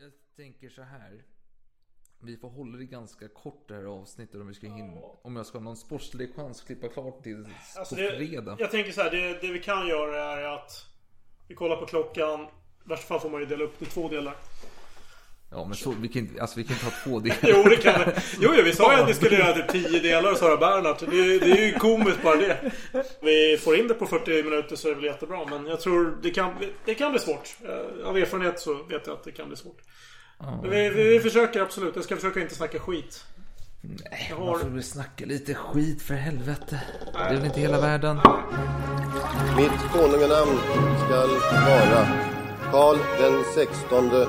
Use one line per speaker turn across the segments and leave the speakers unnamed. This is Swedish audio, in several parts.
Jag tänker så här. Vi får hålla det ganska kort det här avsnittet om vi ska hinna. Om jag ska ha någon sportslig chans att klippa klart till
Alltså
på
det,
fredag.
jag tänker så här, det, det vi kan göra är att vi kollar på klockan. I värsta fall får man ju dela upp det i två delar.
Ja men så, vi kan inte, alltså vi kan inte ha två delar.
Jo, det kan vi. Jo, jo, vi sa ju att vi skulle göra typ 10 delar, sa Bernhardt. Det, det är ju komiskt bara det. Vi får in det på 40 minuter så är det väl jättebra. Men jag tror det kan, det kan bli svårt. Eh, Av erfarenhet så vet jag att det kan bli svårt. Men vi, vi, vi försöker absolut. Jag ska försöka inte snacka skit.
Nej,
Jag
man
har-
får väl snacka lite skit för helvete. Det är väl inte hela världen.
Mitt konunganamn skall vara Karl den sextonde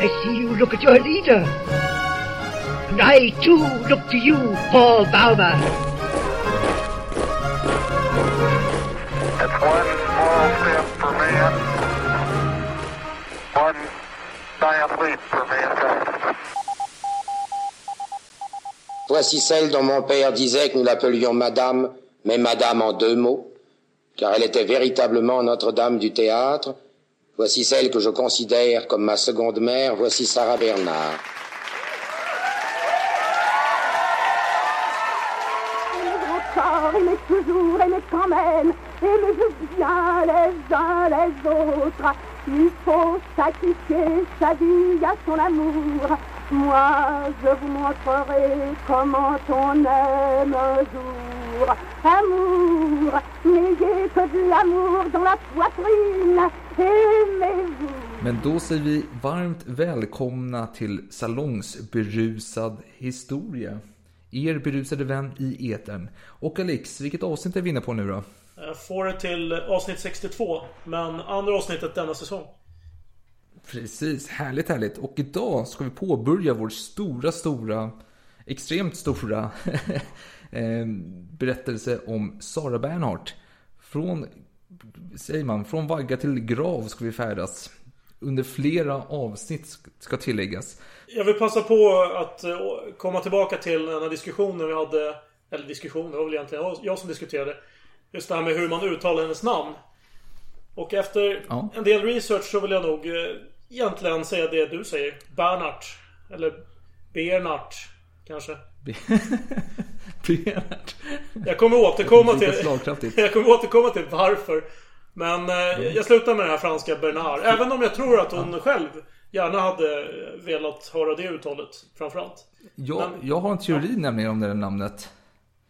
I see you look at your leader. And I too look to you, Paul Bauma.
It's one small step for man. One giant leap for mankind.
Voici celle dont mon père disait que nous l'appelions Madame, mais Madame en deux mots, car elle était véritablement Notre-Dame du théâtre. Voici celle que je considère comme ma seconde mère, voici Sarah Bernard.
Aimer toujours, aimer quand même, aimez-vous bien les uns les autres. Il faut sacrifier sa vie à son amour. Moi, je vous montrerai comment on aime un jour. Amour, n'ayez que de l'amour dans la poitrine.
Men då säger vi varmt välkomna till Salongsberusad historia. Er berusade vän i etern. Och Alex, vilket avsnitt är vi inne på nu då?
Jag får det till avsnitt 62. Men andra avsnittet denna säsong.
Precis, härligt härligt. Och idag ska vi påbörja vår stora, stora, extremt stora eh, berättelse om Sara Bernhardt. Från, säger man, från vagga till grav ska vi färdas. Under flera avsnitt ska tilläggas.
Jag vill passa på att eh, komma tillbaka till den här diskussionen vi hade. Eller diskussion, det var väl egentligen jag- jag som diskuterade. Just det här med hur man uttalar hennes namn. Och efter
Ja.
en del research så vill jag nog eh, egentligen säga det du säger. Bernhardt. Eller Bernhardt. Kanske.
Bernhardt.
Jag kommer återkomma till...
slagkraftigt.
Jag kommer återkomma till varför. Men eh, jag slutar med den här franska Bernard. Även om jag tror att hon själv gärna hade velat höra det uttalet framförallt.
Jag,
Men-
jag har en teori nämligen om det där namnet.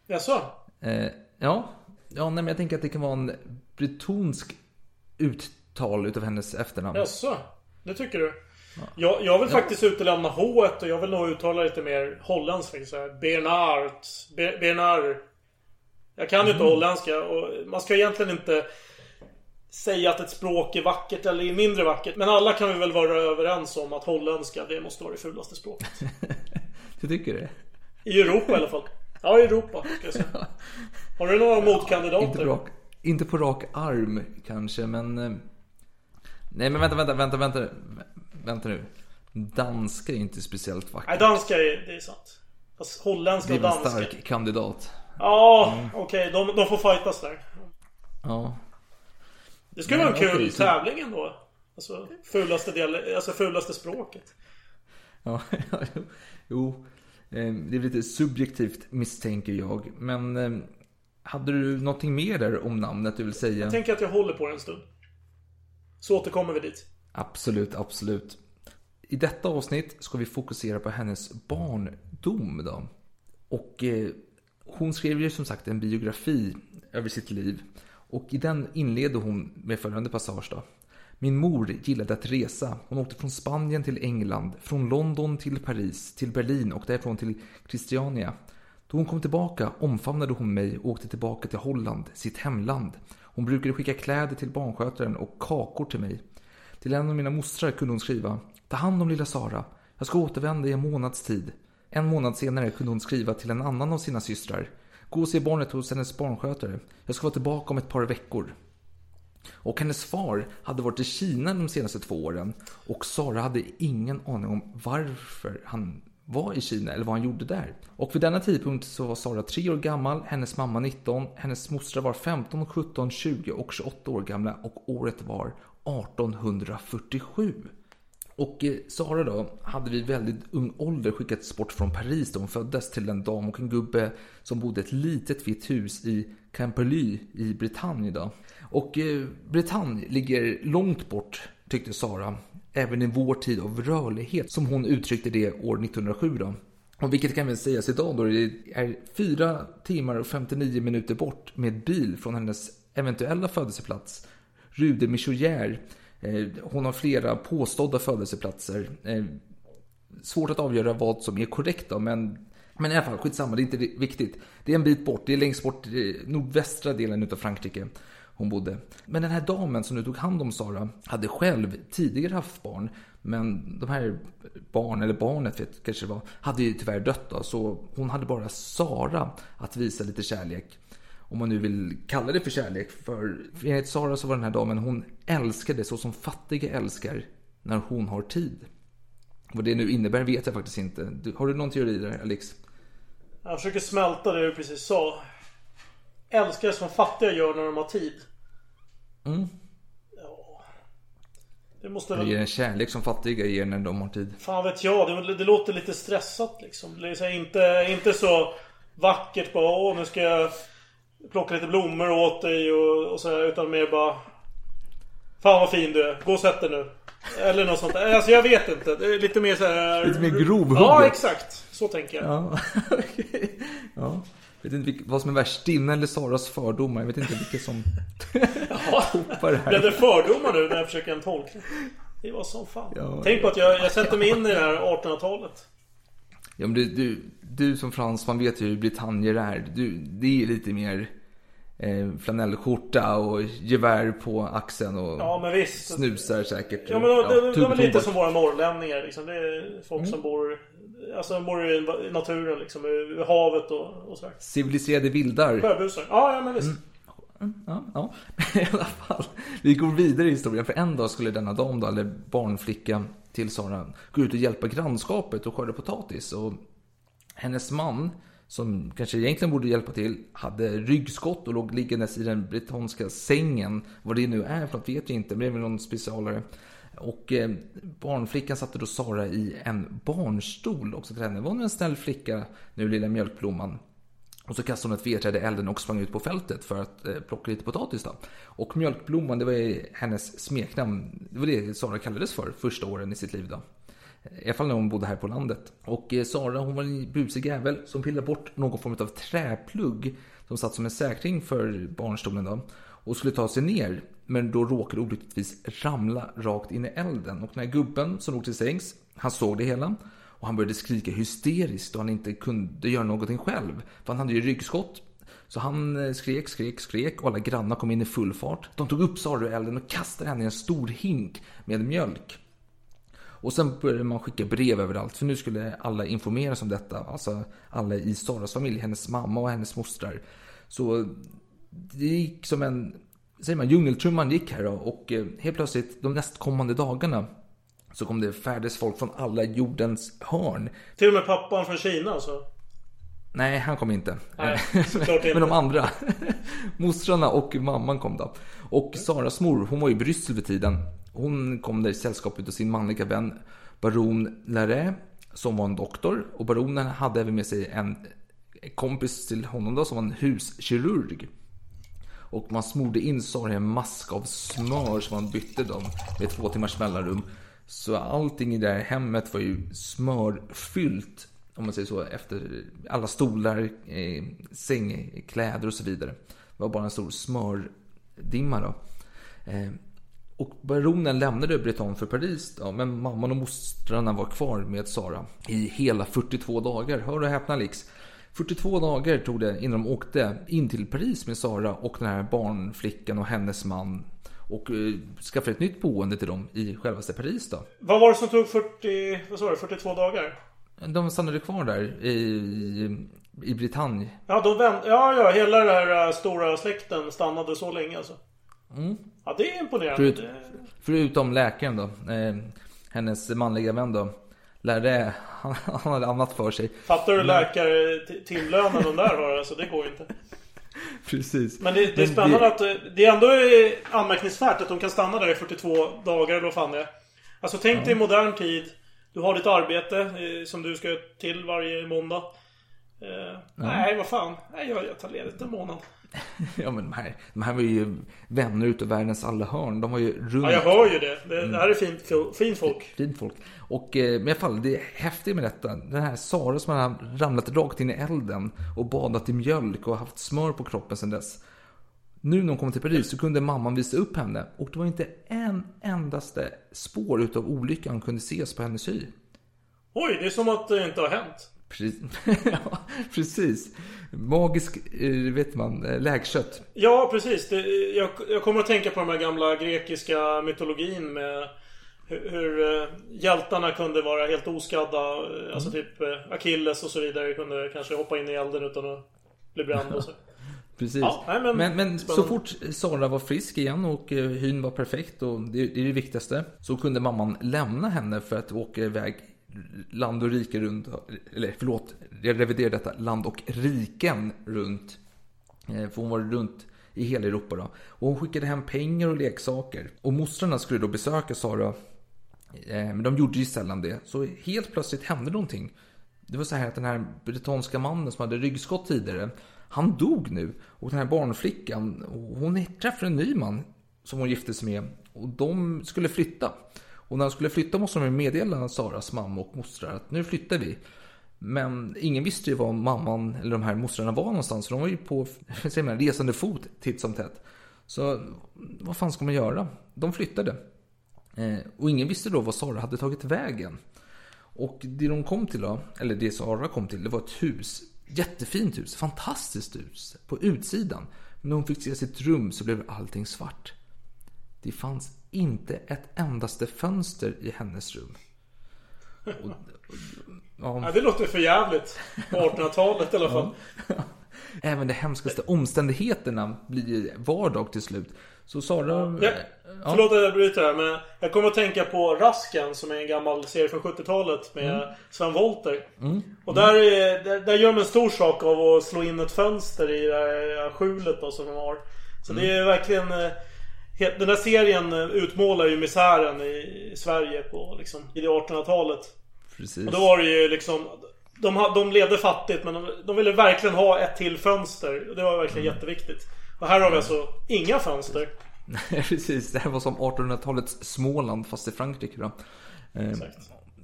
Jaså?
Eh, ja, ja nej, men jag tänker att det kan vara en bretonsk uttal utav hennes efternamn.
Jaså? Det tycker du? Jag, jag vill faktiskt utelämna H och jag vill nog uttala lite mer holländskt faktiskt. Bernard. Be- Bernard. Jag kan ju inte holländska och man ska egentligen inte säga att ett språk är vackert eller är mindre vackert. Men alla kan vi väl vara överens om att holländska, det måste vara det fulaste språket.
Du tycker det?
I Europa i alla fall. Ja, i Europa ska jag säga. Har du några motkandidater?
Inte rak, inte på rak arm kanske, men... eh, Nej, men vänta, vänta, vänta, vänta. Vänta nu. Danska är inte speciellt vackert.
Nej, danska är, det är sant. Fast holländska
Det är
och
en
danska.
stark kandidat.
Ja, okej. de, de får fightas där.
Ja.
Det skulle vara en kul
så-
tävling ändå. Alltså fulaste, del, alltså fulaste språket.
Ja, jo, jo. Eh, Det är lite subjektivt misstänker jag. Men eh, hade du någonting mer där om namnet du vill säga?
Jag tänker att jag håller på det en stund. Så återkommer vi dit.
Absolut, absolut. I detta avsnitt ska vi fokusera på hennes barndom då. Och eh, hon skrev ju som sagt en biografi över sitt liv. Och i den inleder hon med följande passage då. Min mor gillade att resa. Hon åkte från Spanien till England, från London till Paris, till Berlin och därifrån till Christiania. Då hon kom tillbaka omfamnade hon mig och åkte tillbaka till Holland, sitt hemland. Hon brukade skicka kläder till barnskötaren och kakor till mig. Till en av mina mostrar kunde hon skriva Ta hand om lilla Sara. Jag ska återvända i en månads tid. En månad senare kunde hon skriva till en annan av sina systrar. Gå och se barnet hos hennes barnskötare. Jag ska vara tillbaka om ett par veckor. Och hennes far hade varit i Kina de senaste två åren. Och Sara hade ingen aning om varför han var i Kina eller vad han gjorde där. Och vid denna tidpunkt så var Sara 3 år gammal, hennes mamma 19, hennes mostrar var 15, 17, 20 och 28 år gamla och året var 1847. Och eh, Sara då hade vid väldigt ung ålder skickats bort från Paris då hon föddes till en dam och en gubbe som bodde i ett litet vitt hus i Camperly i Bretagne då. Och eh, Bretagne ligger långt bort tyckte Sara, även i vår tid av rörlighet som hon uttryckte det år 1907 då. Och vilket kan väl sägas idag då det är 4 timmar och 59 minuter bort med bil från hennes eventuella födelseplats, Rude de Eh, Eh, hon har flera påstådda födelseplatser. Eh, svårt att avgöra vad som är korrekt då, men, men i alla fall skitsamma, det är inte viktigt. Det är en bit bort, det är längst bort i nordvästra delen av Frankrike hon bodde. Men den här damen som nu tog hand om Sara hade själv tidigare haft barn. Men de här barn, eller barnet vet, kanske det var, hade ju tyvärr dött då. Så hon hade bara Sara att visa lite kärlek om man nu vill kalla det för kärlek. För enligt Sara så var den här damen, hon älskade så som fattiga älskar när hon har tid. Vad det nu innebär vet jag faktiskt inte. Har du någon teori där, Alex?
Jag försöker smälta det du precis sa. Älskar som fattiga gör när de har tid.
Mm.
Ja. Det måste
väl... Det ger en kärlek som fattiga ger när de har tid.
Fan vet jag. Det, det låter lite stressat liksom. Det är inte, inte så vackert bara åh nu ska jag plocka lite blommor åt dig och, och sådär. Utan mer bara Fan vad fin du är. Gå och sätt dig nu. Eller något sånt. Alltså jag vet inte. Lite mer så här...
Lite mer grovhugget.
Ja exakt. Så tänker jag.
Ja. ja. Jag vet inte vad som är värst. Din eller Saras fördomar. Jag vet inte vilka som
toppar det här. Blev det fördomar nu när jag försöker en tolkning? Det var som fan. Ja, Tänk på att jag, jag sätter mig in i det här 1800-talet.
Ja men du, du, du som fransman vet ju hur britannier är. Du, det är lite mer eh, flanellskjorta och gevär på axeln och
ja, men visst.
snusar säkert.
Ja men ja, det, det är väl lite som våra norrlänningar liksom. Det är folk mm. som bor Alltså de bor i naturen liksom, i havet och, och sådär.
Civiliserade vildar.
Sjöbusar. Ja, ja men visst.
Mm. Ja, ja, i alla fall. Vi går vidare i historien. För en dag skulle denna dam då, eller barnflicka till Sara, gå ut och hjälpa grannskapet och skörda potatis. Och hennes man, som kanske egentligen borde hjälpa till, hade ryggskott och låg liggandes i den brittiska sängen. Vad det nu är för något vet jag inte, men det är väl någon specialare. Och eh, barnflickan satte då Sara i en barnstol också till henne. var nu en snäll flicka, nu lilla mjölkblomman. Och så kastade hon ett vedträd i elden och sprang ut på fältet för att eh, plocka lite potatis. Då. Och mjölkblomman, det var hennes smeknamn. Det var det Sara kallades för första åren i sitt liv. Då. I alla fall när hon bodde här på landet. Och eh, Sara hon var en busig jävel som pillade bort någon form av träplugg som satt som en säkring för barnstolen då. Och skulle ta sig ner. Men då råkade olyckligtvis ramla rakt in i elden. Och den här gubben som låg till sängs, han såg det hela. Och han började skrika hysteriskt och han inte kunde göra någonting själv. För han hade ju ryggskott. Så han eh, skrek, skrek, skrek och alla grannar kom in i full fart. De tog upp Sara ur elden och kastade henne i en stor hink med mjölk. Och sen började man skicka brev överallt för nu skulle alla informeras om detta. Alltså alla i Saras familj, hennes mamma och hennes mostrar. Så det gick som en, säger man, djungeltrumman gick här då. Och eh, helt plötsligt de nästkommande dagarna så kom det färdes folk från alla jordens hörn.
Till och med pappan från Kina alltså?
Nej, han kom inte.
Nej, inte.
Men de andra. Mostrarna och mamman kom då. Och Saras mor, hon var i Bryssel vid tiden. Hon kom där i sällskap av sin manliga vän Baron Larré, som var en doktor. Och baronen hade även med sig en kompis till honom då, som var en huskirurg. Och man smorde in Sara i en mask av smör som man bytte dem med två timmars mellanrum. Så allting i det här hemmet var ju smörfyllt. Om man säger så. Efter alla stolar, eh, sängkläder och så vidare. Det var bara en stor smördimma då. Eh, och baronen lämnade Breton för Paris då, men mamman och mostrarna var kvar med Sara i hela 42 dagar. Hör och häpna Lix. 42 dagar tog det innan de åkte in till Paris med Sara och den här barnflickan och hennes man och eh, skaffade ett nytt boende till dem i självaste Paris då.
Vad var det som tog 40, vad sa du, 42 dagar?
De stannade kvar där i, i Bretagne.
Ja, de vänt, ja, ja, hela den här äh, stora släkten stannade så länge alltså.
Mm.
Ja, det är imponerande.
Förut, förutom läkaren då, eh, hennes manliga vän då. Lärde, han, han hade annat för sig.
Fattar du
Men-
läkare t- timlönen de där har? Alltså det går ju inte.
Precis.
Men det, det är spännande att eh, det är ändå eh, anmärkningsvärt att de kan stanna där i 42 dagar eller vad fan det är. Alltså tänk dig i modern tid. Du har ditt arbete eh, som du ska till varje måndag. Eh, Nej, vad fan. Nej, jag, jag tar ledigt en månad.
Ja men de här, de här var ju vänner utav världens alla hörn. De var ju runt.
Ja, jag hör ju det. Det, det här är fint, fint folk.
Fint folk. Och eh, men i alla fall, det häftiga med detta. Den här Sara som har ramlat rakt in i elden och badat i mjölk och haft smör på kroppen sedan dess. Nu när hon kom till Paris så kunde mamman visa upp henne och det var inte en endaste spår utav olyckan kunde ses på hennes hy.
Oj, det är som att det inte har hänt.
Precis. ja, precis. Magisk, eh, vet man, eh, läkkött.
Ja, precis. Det, jag, jag kommer att tänka på den här gamla grekiska mytologin med hur, hur eh, hjältarna kunde vara helt oskadda. Eh, Alltså typ Achilles och så vidare kunde kanske hoppa in i elden utan att bli bränd och så.
Precis.
Ja, nej, men-
men men så fort Sara var frisk igen och hyn var perfekt och det, det är det viktigaste. Så kunde mamman lämna henne för att åka iväg land och rike runt. Eller förlåt, jag reviderar detta. Land och riken runt. Eh, för hon var runt i hela Europa då. Och hon skickade hem pengar och leksaker. Och mostrarna skulle då besöka Sara. Eh, men de gjorde ju sällan det. Så helt plötsligt hände någonting. Det var så här att den här bretonska mannen som hade ryggskott tidigare. Han dog nu. Och den här barnflickan, hon träffade en ny man. Som hon gifte sig med. Och de skulle flytta. Och när de skulle flytta måste de meddela Saras mamma och mostrar att nu flyttar vi. Men ingen visste ju var mamman eller de här mostrarna var någonstans. För de var ju på säger man, resande fot titt som tätt. Så vad fan ska man göra? De flyttade. Eh, och ingen visste då var Sara hade tagit vägen. Och det de kom till då, eller det Sara kom till, det var ett hus. Jättefint hus, fantastiskt hus. På utsidan. Men när hon fick se sitt rum så blev allting svart. Det fanns inte ett endaste fönster i hennes rum. Och, och,
Ja, det låter för jävligt På 1800-talet i alla fall.
Även de hemskaste omständigheterna blir vardag till slut. Så Sara...
Ja, förlåt att jag bryter här men jag kommer att tänka på Rasken som är en gammal serie från 70-talet med
Mm.
Sven Wollter.
Mm.
Och där, är, där, där gör de en stor sak av att slå in ett fönster i det här skjulet då, som de har. Så det är verkligen... Den där serien eh, utmålar ju misären i Sverige på liksom, i det 1800-talet.
Precis.
Och då var det ju liksom... De, de levde fattigt men de, de ville verkligen ha ett till fönster. Och det var verkligen jätteviktigt. Och här har vi alltså inga fönster.
Precis, det här var som 1800-talets Småland fast i Frankrike då. Eh,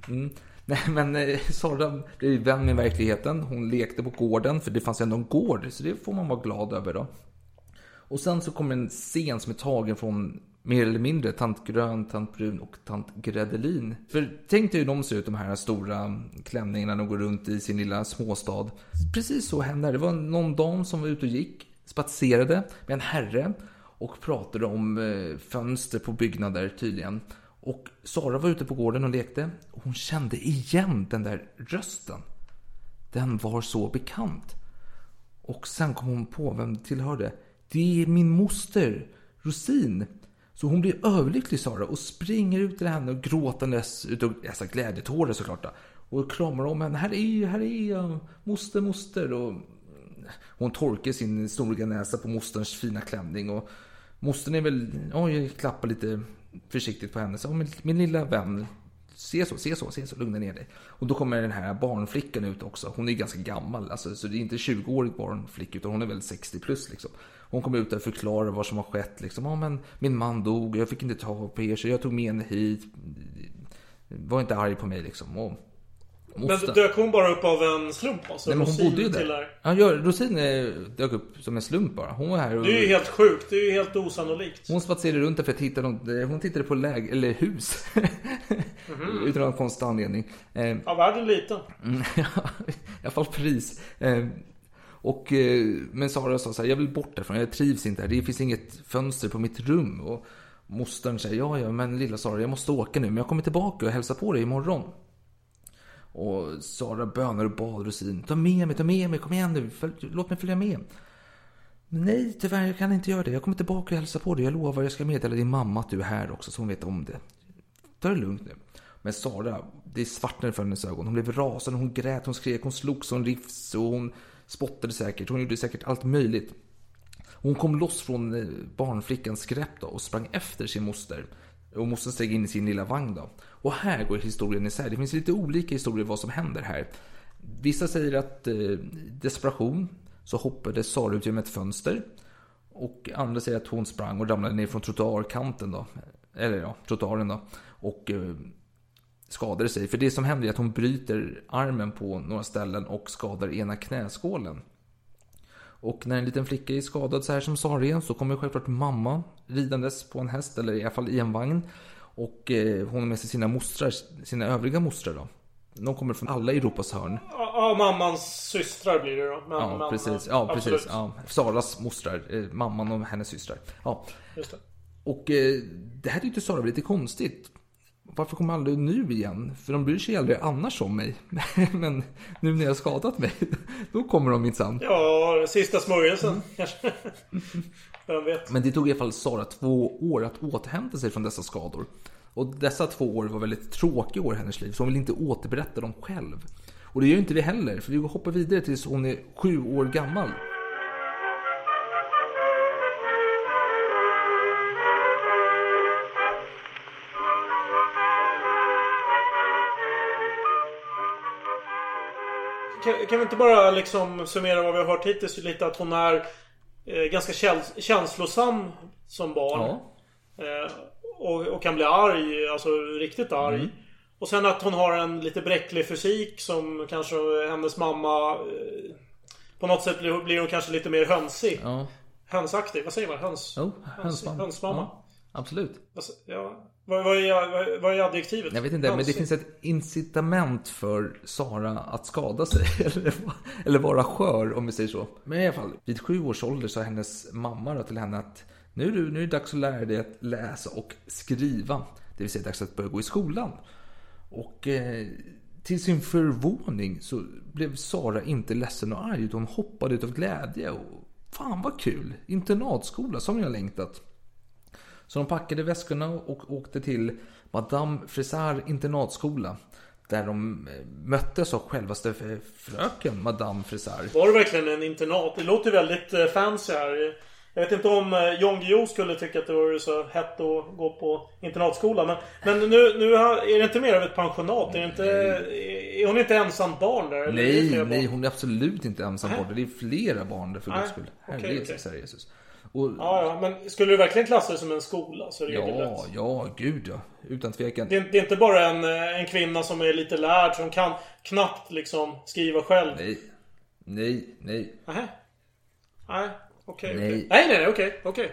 Mm. Nej men eh, Sara blev vän med verkligheten. Hon lekte på gården för det fanns ändå en gård. Så det får man vara glad över då. Och sen så kommer en scen som är tagen från mer eller mindre Tant Grön, Tant Brun och Tant Gredelin. För tänk dig hur de ser ut de här stora klänningarna de går runt i sin lilla småstad. Precis så hände det. Var någon dam som var ute och gick, spatserade med en herre och pratade om eh, fönster på byggnader tydligen. Och Sara var ute på gården och lekte. Och hon kände igen den där rösten. Den var så bekant. Och sen kom hon på vem det tillhörde. Det är min moster, Rosin. Så hon blir överlycklig Sara och springer ut till henne och gråtandes utav alltså, glädjetårar såklart. Då, och kramar om henne. Här är jag, här är jag, moster, moster. Och hon torkar sin snoriga näsa på mosterns fina klänning. Och mostern är väl, oj, klappar lite försiktigt på henne. Så, min, min lilla vän, se så, se så, se så, lugna ner dig. Och då kommer den här barnflickan ut också. Hon är ganska gammal, alltså, så det är inte 20-årig barnflicka utan hon är väl 60 plus liksom. Hon kommer ut och förklarar vad som har skett. Liksom. Ja, men min man dog, jag fick inte ta på er så jag tog med henne hit. Var inte arg på mig liksom. Och
Men dök hon bara upp av en slump alltså?
Nej, men hon bodde ju där. Ja, Rosin dök upp som en slump bara. Hon var här och...
Det är ju helt sjukt. Det är ju helt osannolikt.
Hon spatserade runt där för att hitta något, hon tittade på läge, eller hus.
Mhm.
Utan någon konstig anledning. Eh,
Ja, världen är liten.
Mm, I alla fall pris. Eh, och, eh, men Sara sa så här, jag vill bort därifrån, jag trivs inte här. Det finns inget fönster på mitt rum. Och Mostern säger ja, ja, men lilla Sara, jag måste åka nu, men jag kommer tillbaka och hälsar på dig imorgon. Och Sara bönar och bad Rosin, ta med mig, ta med mig, kom igen nu, följ, låt mig följa med. Nej, tyvärr, jag kan inte göra det. Jag kommer tillbaka och hälsar på dig. Jag lovar, jag ska meddela din mamma att du är här också, så hon vet om det. Ta det lugnt nu. Men Sara, det svartnade för hennes ögon. Hon blev rasande, hon grät, hon skrek, hon slogs, hon rifs och hon spottade säkert. Hon gjorde säkert allt möjligt. Hon kom loss från eh, barnflickans grepp då och sprang efter sin moster. Och mostern steg in i sin lilla vagn då. Och här går historien isär. Det finns lite olika historier vad som händer här. Vissa säger att eh, desperation så hoppade Sara ut genom ett fönster. Och andra säger att hon sprang och ramlade ner från trottoarkanten då. Eller ja, trottoaren då. Och eh, skadade sig. För det som händer är att hon bryter armen på några ställen och skadar ena knäskålen. Och när en liten flicka är skadad så här som Sara är så kommer självklart mamma ridandes på en häst eller i alla fall i en vagn. Och eh, hon har med sig sina mostrar, sina övriga mostrar då. De kommer från alla Europas hörn.
Ja, mammans systrar blir det då. Men,
ja,
men,
precis. Ja,
absolut.
precis. Ja, Saras mostrar, eh, mamman och hennes systrar. Ja.
Just det.
Och eh, det här tyckte Sara var lite konstigt. Varför kommer aldrig nu igen? För de bryr sig aldrig annars om mig. Men nu när jag har skadat mig, då kommer de minsann.
Ja, sista smörjelsen kanske. Vem vet?
Men det tog i alla fall Sara två år att återhämta sig från dessa skador. Och dessa två år var väldigt tråkiga år i hennes liv, så hon vill inte återberätta dem själv. Och det gör inte vi heller, för vi hoppar vidare tills hon är sju år gammal.
Kan, kan vi inte bara liksom summera vad vi har hört hittills lite att hon är eh, ganska käns känslosam som barn.
Ja.
Eh, och, och kan bli arg, alltså riktigt arg.
Mm.
Och sen att hon har en lite bräcklig fysik som kanske hennes mamma eh, På något sätt blir, blir hon kanske lite mer hönsig.
Ja.
Hönsaktig, vad säger man? Höns?
Jo, hönsmamma.
Hönsmamma.
Ja, absolut.
Ja. Vad, vad, är, vad, vad är adjektivet?
Jag vet inte, men det finns ett incitament för Sara att skada sig. Eller, eller vara skör, om vi säger så. Men i alla fall, vid sju års ålder sa hennes mamma då till henne att nu är, du, nu är det dags att lära dig att läsa och skriva. Det vill säga dags att börja gå i skolan. Och eh, till sin förvåning så blev Sara inte ledsen och arg, utan hon hoppade ut av glädje. Och, fan vad kul! Internatskola som jag längtat. Så de packade väskorna och åkte till Madame Frisard internatskola. Där de eh, möttes av självaste fröken Madame Frisard.
Var det verkligen en internat? Det låter väldigt eh, fancy här. Jag vet inte om eh, Jan Guillou skulle tycka att det var så hett att gå på internatskola. Men, men nu, nu är det inte mer av ett pensionat? Är, det inte, är hon inte ensam barn där?
Nej, nej,
barn?
hon är absolut inte ensam barn. Det är flera barn där för guds skull. Herre Jesus. Och,
Ja, ja, men skulle du verkligen klassa det som en skola så regelrätt?
ja, ja, gud ja. Utan tvekan.
Det är, det är inte bara en, eh, en kvinna som är lite lärd som kan knappt liksom skriva själv?
Nej, nej, nej.
Nähä? Nej, okej.
Nej.
okej. Nej, nej, nej, okej, okej.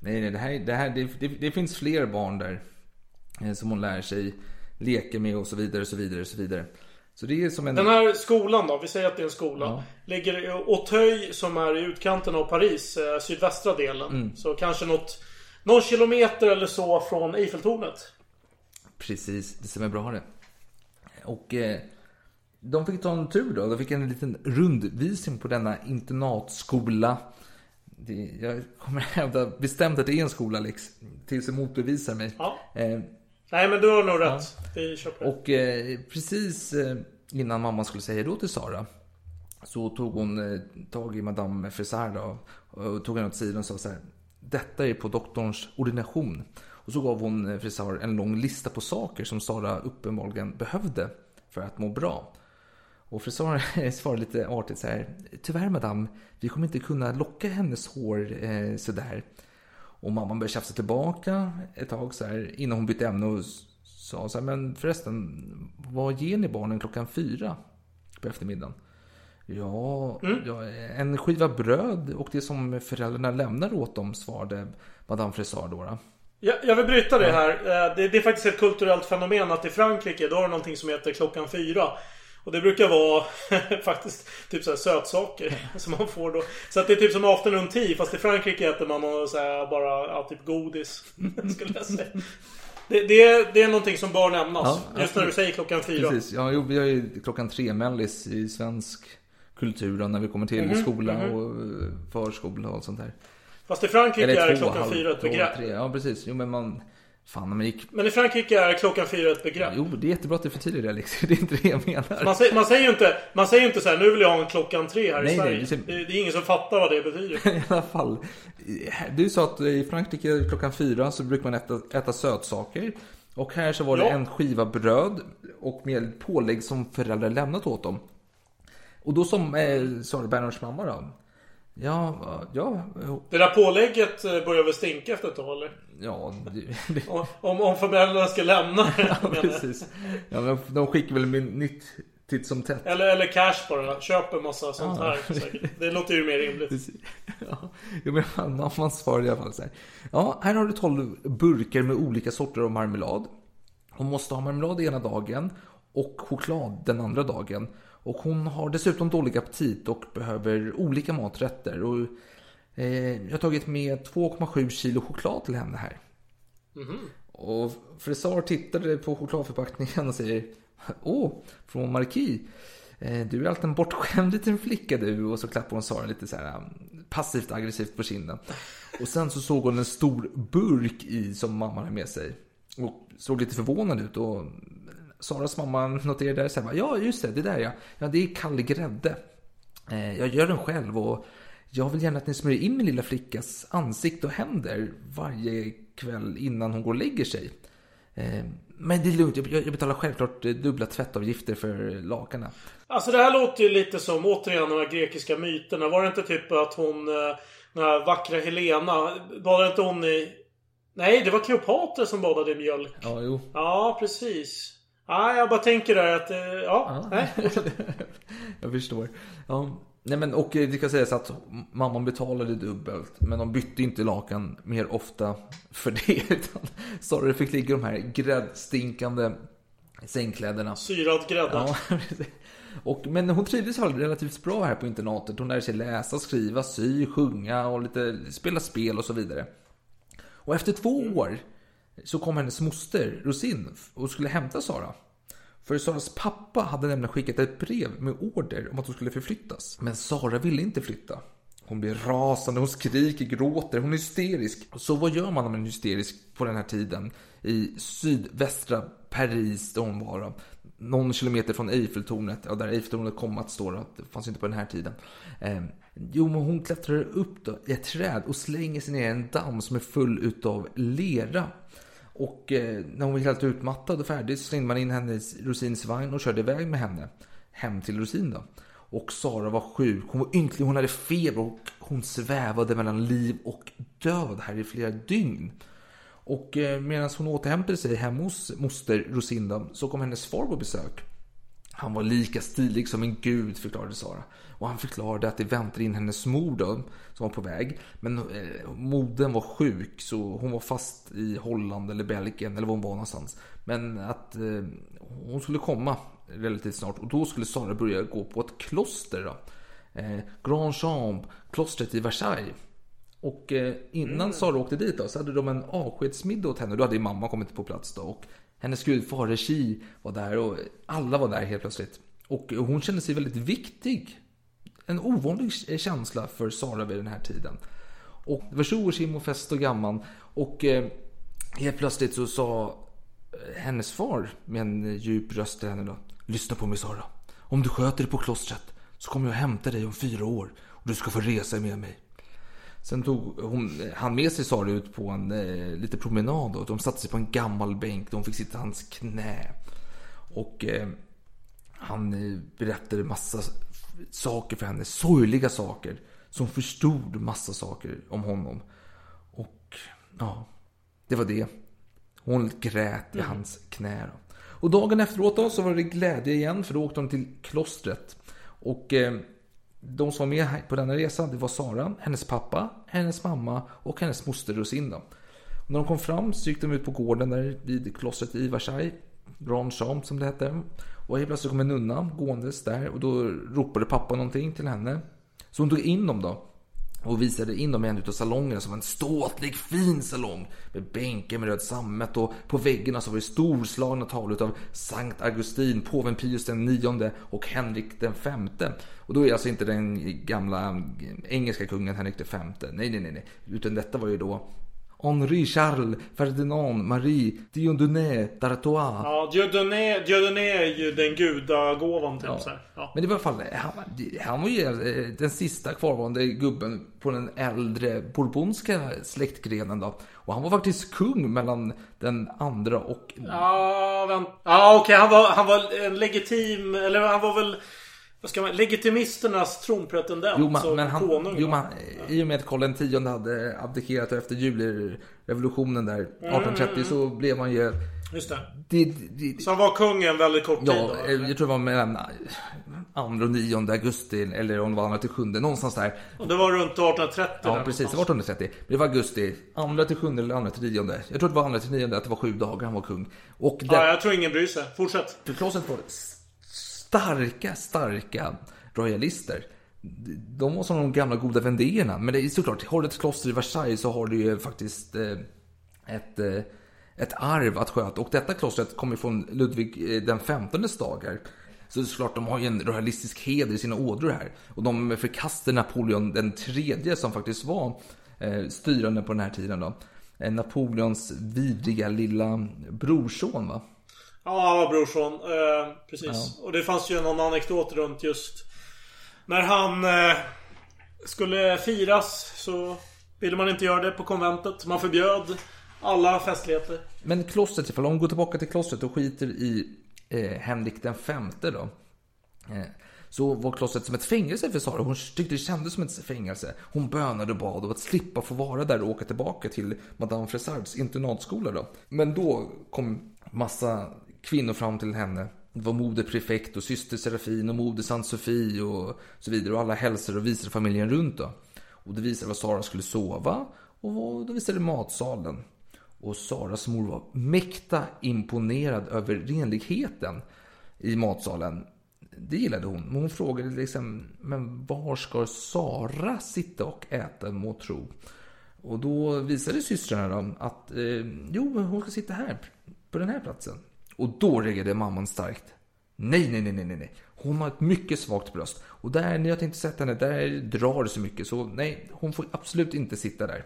Nej, nej, det, här, det, här, det, det, det finns fler barn där. eh, Som hon lär sig leka med och så vidare, och så vidare, och så vidare. Så det är som en...
Den här skolan då, vi säger att det är en skola.
Ja.
Ligger i Auteuil som är i utkanten av Paris, eh, sydvästra delen.
Mm.
Så kanske något, någon kilometer eller så från Eiffeltornet.
Precis, det stämmer bra det. Och eh, de fick ta en tur då. De fick en liten rundvisning på denna internatskola. Det, jag kommer hävda bestämt att det är en skola, Alex. Tills du motbevisar mig.
Ja.
Eh,
Nej men du har nog rätt. Vi kör på det.
och eh, precis eh, innan mamman skulle säga då till Sara så tog hon eh, tag i Madame Frisard då, och tog henne åt sidan och sa så här. Detta är på doktorns ordination. Och så gav hon eh, Frisard en lång lista på saker som Sara uppenbarligen behövde för att må bra. Och frisören svarade lite artigt så här. Tyvärr madame, vi kommer inte kunna locka hennes hår eh, sådär. Och mamman började tjafsa tillbaka ett tag så här innan hon bytte ämne och sa så här, men förresten, vad ger ni barnen klockan fyra på eftermiddagen? Ja, ja, en skiva bröd och det som föräldrarna lämnar åt dem, svarade Madame Frisard då. då.
Jag, jag vill bryta det här. Eh, Det, det är faktiskt ett kulturellt fenomen att i Frankrike då har det någonting som heter klockan fyra. Och det brukar vara faktiskt typ så här sötsaker som man får då. Så att det är typ som afternoon tea fast i Frankrike äter man så här bara ja, typ godis. Skulle jag säga. Det, det, är, det är någonting som bör nämnas.
Ja,
just när du säger klockan fyra.
Precis, ja, jo, vi har ju klockan tre mellis i svensk kultur då, när vi kommer till
Mhm,
skola
mhm.
och eh, förskola och sånt där.
Fast i Frankrike
Eller
är det klockan fyra ett begrepp.
Ja, precis. Jo, men man... Fan, man gick...
Men i Frankrike är klockan fyra ett begrepp.
Jo, det är jättebra att du förtydligar det, Alex. Det är inte det jag menar.
Man säger, man säger ju inte, man säger inte så här, nu vill jag ha en klockan tre här
Nej,
i
nej,
Sverige.
säger-
det, det är ingen som fattar vad det betyder.
I alla fall. Du sa att i Frankrike klockan fyra så brukar man äta, äta sötsaker. Och här så var det
Ja.
en skiva bröd och med pålägg som föräldrar lämnat åt dem. Och då som eh, Sara Bernhards mamma då. Ja, ja,
Det där pålägget eh, börjar väl stinka efter ett tag eller?
Ja, det,
Om, om föräldrarna ska lämna
ja precis. Ja, men de skickar väl med nytt titt som tätt.
Eller, eller cash bara. Köp en massa sånt
Ja.
här. säkert. Det låter ju mer rimligt.
Precis. Ja, jo, men man, man, man svarade i alla fall så här. Ja, här har du 12 burkar med olika sorter av marmelad. Hon måste ha marmelad ena dagen och choklad den andra dagen. Och hon har dessutom dålig aptit och behöver olika maträtter. Och, jag har tagit med 2,7 kilo choklad till henne här. Och frisör tittade på chokladförpackningen och säger Åh, från Marquis. Eh, Du är alltid en bortskämd liten flicka du. Och så klappar hon Sara lite så här um, passivt aggressivt på kinden. Och sen så såg hon en stor burk i som mamman har med sig. Och såg lite förvånad ut. Och Saras mamma noterade där så här, ja just det, det där ja. Ja, det är kall grädde. Eh, Jag gör den själv och jag vill gärna att ni smörjer in min lilla flickas ansikte och händer varje kväll innan hon går och lägger sig. Eh, Men det är lugnt, jag betalar självklart eh, dubbla tvättavgifter för lakanen.
Alltså det här låter ju lite som återigen de här grekiska myterna. Var det inte typ att hon... eh, Den här vackra Helena. Badade inte hon i... Nej, det var Kleopatra som badade i mjölk.
Ja, jo.
Ja, precis. Ja, jag bara tänker där att... eh, Ja, nej.
jag förstår. Ja. Nej men och eh, det ska sägas att mamman betalade dubbelt. Men de bytte inte lakan mer ofta för det. Utan Sara fick ligga i de här gräddstinkande sängkläderna.
Syrad grädde.
Ja, och, men hon trivdes relativt bra här på internatet. Hon lärde sig läsa, skriva, sy, sjunga och lite spela spel och så vidare. Och efter två år så kom hennes moster Rosin och skulle hämta Sara. För Saras pappa hade nämligen skickat ett brev med order om att hon skulle förflyttas. Men Sara ville inte flytta. Hon blir rasande, hon skriker, gråter, hon är hysterisk. Så vad gör man om man är hysterisk på den här tiden? I sydvästra Paris där hon var. då. Någon kilometer från Eiffeltornet, ja, där Eiffeltornet kom att stå. Då. Det fanns inte på den här tiden. Eh, jo, men hon klättrar upp då, i ett träd och slänger sig ner i en damm som är full utav lera. Och eh, när hon var helt utmattad och färdig så slängde man in henne i Rosins vagn och körde iväg med henne hem till Rosin då. Och Sara var sjuk, hon var ynklig, hon hade feber och hon svävade mellan liv och död här i flera dygn. Och eh, medan hon återhämtade sig hemma hos moster Rosinda så kom hennes far på besök. Han var lika stilig som en gud, förklarade Sara. Och han förklarade att det väntade in hennes mor då, som var på väg. Men eh, modern var sjuk, så hon var fast i Holland eller Belgien, eller var hon var någonstans. Men att eh, hon skulle komma relativt snart. Och då skulle Sara börja gå på ett kloster. Då. Eh, Grand Chambre, klostret i Versailles. Och eh, innan Sara åkte dit då, så hade de en avskedsmiddag åt henne. Då hade ju mamma kommit på plats då. Och hennes gudfar Regie var där och alla var där helt plötsligt. Och hon kände sig väldigt viktig. En ovanlig känsla för Sara vid den här tiden. Och det var tjo och tjim och fest och gamman. Och eh, helt plötsligt så sa eh, hennes far med en djup röst till henne då. Lyssna på mig Sara. Om du sköter dig på klostret så kommer jag hämta dig om fyra år. Och du ska få resa med mig. Sen tog hon, han med sig Sara ut på en eh, lite promenad och de satte sig på en gammal bänk. De fick sitta i hans knä. Och eh, han eh, berättade massa saker för henne. Sorgliga saker. Som förstod massa saker om honom. Och ja, det var det. Hon grät i hans knä. Och dagen efteråt då så var det glädje igen för då åkte de till klostret. Och eh, de som var med på denna resa det var Sara, hennes pappa, hennes mamma och hennes moster Rosinda. Och när de kom fram så gick de ut på gården där vid klostret i Versailles. Grand Champ som det hette. Och helt plötsligt kom en nunna gåendes där och då ropade pappa någonting till henne. Så hon tog in dem då och visade in dem i en av salongerna som var en ståtlig fin salong med bänkar med röd sammet och på väggarna så var det storslagna tavlor av Sankt Augustin, påven Pius den nionde och Henrik den femte. Och då är alltså inte den gamla engelska kungen Henrik den femte, nej, nej, nej, nej, utan detta var ju då Henri Charles Ferdinand Marie Dieudonné d'Artois.
Ja, Dieudonné, Dieudonné är ju den gudagåvan typ
Ja.
så. Ja.
Men det var i alla fall, han, han var ju eh, den sista kvarvarande gubben på den äldre bourbonska släktgrenen då. Och han var faktiskt kung mellan den andra och...
Ja, vänta. Ja, okej. Han, var, han var en legitim... Eller han var väl... Vad ska man... Legitimisternas tronpretendent.
Jo, man, men han,
konung.
jo, man, I och med att Karl X hade abdikerat efter julirevolutionen där 1830 så blev man ju...
Just det.
Det, det,
Så han var kung en väldigt kort tid
Ja,
då?
eh, jag tror det var mellan andra och 9 augusti eller om det var andra till sjunde, någonstans där.
Och det var runt 1830?
Ja,
där
precis. Det var
någonstans.
1830. Men det var augusti. Andra till sjunde eller andra till nionde. Jag tror det var andra till nionde att det var sju dagar han var kung. Och det,
Ja, jag tror ingen bryr sig. Fortsätt.
för var starka, starka royalister. De var som de gamla goda vendéerna. Men det är såklart, har du ett kloster i Versailles så har du ju faktiskt eh, ett, eh, ett arv att sköta. Och detta klostret kommer från Ludvig eh, den 15 dagar. Så det är såklart, de har ju en royalistisk heder i sina ådror här. Och de förkastar Napoleon den tredje som faktiskt var styrande på den här tiden då. Napoleons vidriga lilla brorson va?
Ja, han var brorson. Eh, precis. Och det fanns ju någon anekdot runt just när han eh, skulle firas så ville man inte göra det på konventet. Man förbjöd alla festligheter.
Men klostret, ifall hon går tillbaka till klostret och skiter i eh, Henrik den femte då. Eh, så var klostret som ett fängelse för Sara. Hon tyckte det kändes som ett fängelse. Hon bönade och bad och att slippa få vara där och åka tillbaka till Madame Fresards internatskola då. Men då kom massa kvinnor fram till henne. Det var moder prefekt och syster Serafin och moder Sankt Sofie och så vidare. Och alla hälsade och visade familjen runt då. Och det visade var Sara skulle sova och då visade det matsalen. Och Saras mor var mäkta imponerad över renligheten i matsalen. Det gillade hon. Men hon frågade liksom, men var ska Sara sitta och äta må tro? Och då visade systrarna dem att, eh, jo, hon ska sitta här, på den här platsen. Och då reagerade mamman starkt. Nej, nej, nej, nej, nej. Hon har ett mycket svagt bröst. Och där, när jag tänkte sätta henne, där drar det så mycket. Så nej, hon får absolut inte sitta där.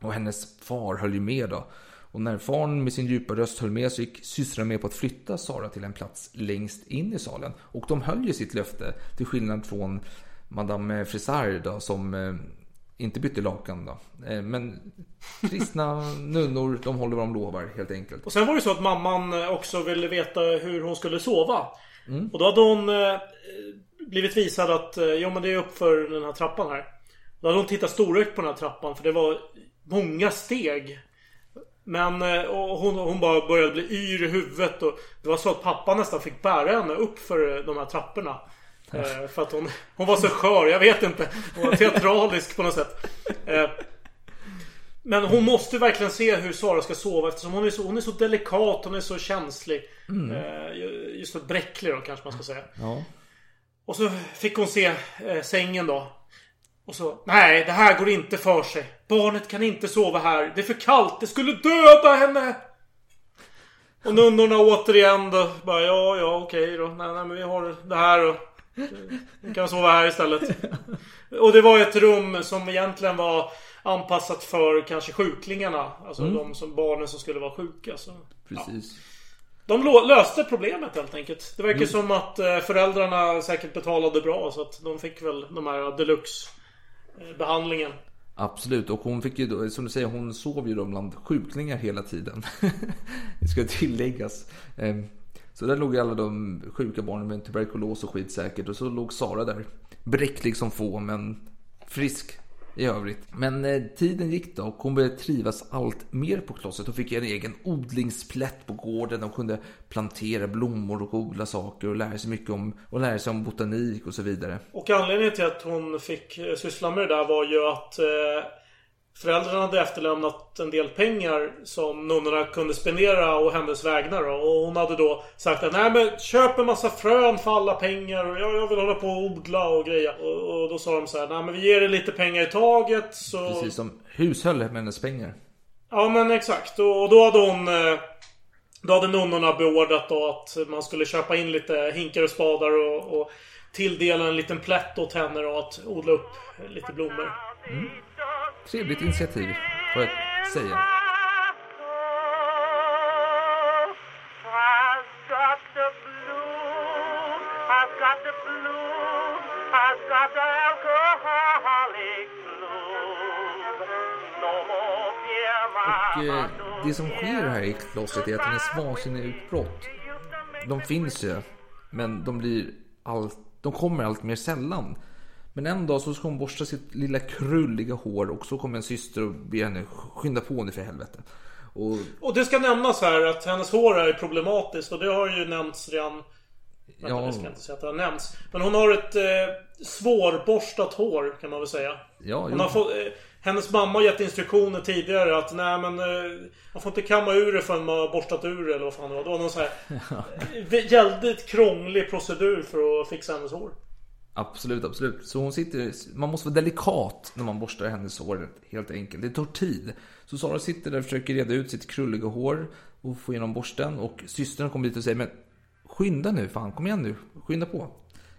Och hennes far höll ju med då. Och när farn med sin djupa röst höll med så gick systrarna med på att flytta Sara till en plats längst in i salen. Och de höll ju sitt löfte, till skillnad från Madame Frisard då, som eh, inte bytte lakan då. Eh, men kristna nunnor, de håller vad de lovar helt enkelt.
Och sen var det så att mamman också ville veta hur hon skulle sova. Och då hade hon eh, blivit visad att eh, ja men det är uppför den här trappan här. Då hade hon tittat storögt på den här trappan för det var många steg. Men eh, hon, hon bara började bli yr i huvudet och det var så att pappa nästan fick bära henne upp för de här trapporna. Eh, för att hon, hon var så skör, jag vet inte. Hon var teatralisk på något sätt. Eh, men hon måste verkligen se hur Sara ska sova eftersom hon är så, hon är så delikat, hon är så känslig.
Mm.
Eh, just så bräcklig då kanske man ska säga.
Ja.
Och så fick hon se eh, sängen då. Och så, nej det här går inte för sig. Barnet kan inte sova här. Det är för kallt, det skulle döda henne! Och nunnorna återigen då, bara ja, ja, okej då. Nej, nej, men vi har det här och Vi kan sova här istället. Och det var ett rum som egentligen var anpassat för kanske sjuklingarna. Alltså
Mm.
de som, barnen som skulle vara sjuka. Så.
Precis.
De lå- löste problemet helt enkelt. Det verkar
Jo.
som att eh, föräldrarna säkert betalade bra så att de fick väl de här deluxe eh, behandlingen.
Absolut, och hon fick ju som du säger, hon sov ju då bland sjuklingar hela tiden. det ska tilläggas. Så där låg ju alla de sjuka barnen med tuberkulos och skit säkert. Och så låg Sara där. Bräcklig som få, men frisk i övrigt. Men eh, tiden gick då och hon började trivas allt mer på klostret. Hon fick en egen odlingsplätt på gården. och kunde plantera blommor och odla saker och lära sig mycket om, och lära sig om botanik och så vidare.
Och anledningen till att hon fick eh, syssla med det där var ju att eh, Föräldrarna hade efterlämnat en del pengar som nunnorna kunde spendera och hennes vägnar. Och hon hade då sagt att nej men köp en massa frön för alla pengar och jag, jag vill hålla på och odla och greja. Och, och då sa de så här, nej men vi ger er lite pengar i taget så...
Precis som hushöll med hennes pengar.
Ja men exakt. Och, och då hade hon... eh, Då hade nunnorna beordrat då att man skulle köpa in lite hinkar och spadar och, och tilldela en liten plätt åt henne och att odla upp lite blommor.
Trevligt initiativ, får jag säga. Och eh, det som sker här i klostret är att hennes vansinniga utbrott de finns ju, men de blir allt, de kommer allt mer sällan. Men en dag så ska hon borsta sitt lilla krulliga hår och så kommer en syster och ber henne skynda på nu för helvete. Och
Och det ska nämnas här att hennes hår är problematiskt och det har ju nämnts redan Vänta,
Ja.
jag ska inte säga att det har nämnts. Men hon har ett eh, svårborstat hår kan man väl säga.
Ja,
hon
jo.
har fått, eh, hennes mamma har gett instruktioner tidigare att nej men eh, man får inte kamma ur det förrän man har borstat ur det eller vad fan det var. Det var någon sån här eh, väldigt krånglig procedur för att fixa hennes hår.
Absolut, absolut. Så hon sitter, man måste vara delikat när man borstar hennes hår helt enkelt. Det tar tid. Så Sara sitter där och försöker reda ut sitt krulliga hår och få igenom borsten. Och systern kommer dit och säger men skynda nu, fan kom igen nu, skynda på.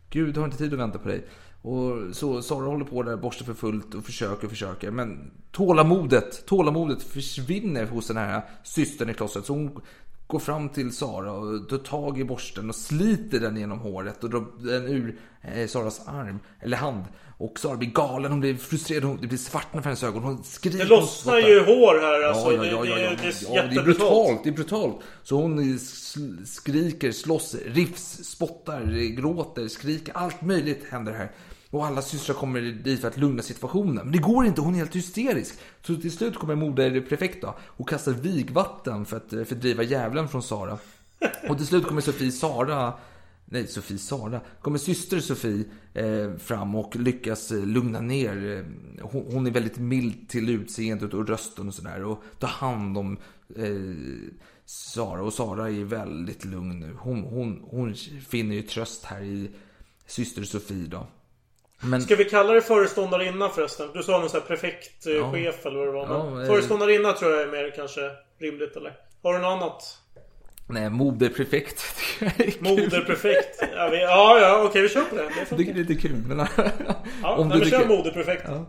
Gud har inte tid att vänta på dig. Och så Sara håller på där, borstar för fullt och försöker och försöker. Men tålamodet, tålamodet försvinner hos den här systern i klostret. Så hon går fram till Sara och tar tag i borsten och sliter den genom håret och drar den ur eh, Saras arm, eller hand. Och Sara blir galen, hon blir frustrerad, hon, det blir svart för hennes ögon. Hon skriker.
Det lossnar ju hår här alltså.
Ja, ja, ja,
det, det, är
det är brutalt, det är brutalt. Så hon skriker, slåss, riffs, spottar, gråter, skriker. Allt möjligt händer här. Och alla systrar kommer dit för att lugna situationen. Men det går inte, hon är helt hysterisk. Så till slut kommer moderprefekt då och kastar vigvatten för att eh, fördriva djävulen från Sara. Och till slut kommer Sofie Sara Nej, Sofie Sara. Kommer syster Sofie eh, fram och lyckas eh, lugna ner. Eh, hon, hon är väldigt mild till utseendet och rösten och sådär. Och tar hand om eh, Sara. Och Sara är väldigt lugn nu. Hon, hon, hon finner ju tröst här i syster Sofie då. Men,
Ska vi kalla det föreståndarinna förresten? Du sa någon sån här prefektchef eller vad det var. Men
Ja, eh.
föreståndarinna tror jag är mer kanske rimligt eller? Har du något annat?
nej, moderprefekt.
Moderprefekt? Ja, vi, ja, ja okej vi kör på det. det
tycker är lite kul. Men,
Ja,
om
nej,
du
men kör moderprefekt.
Ja.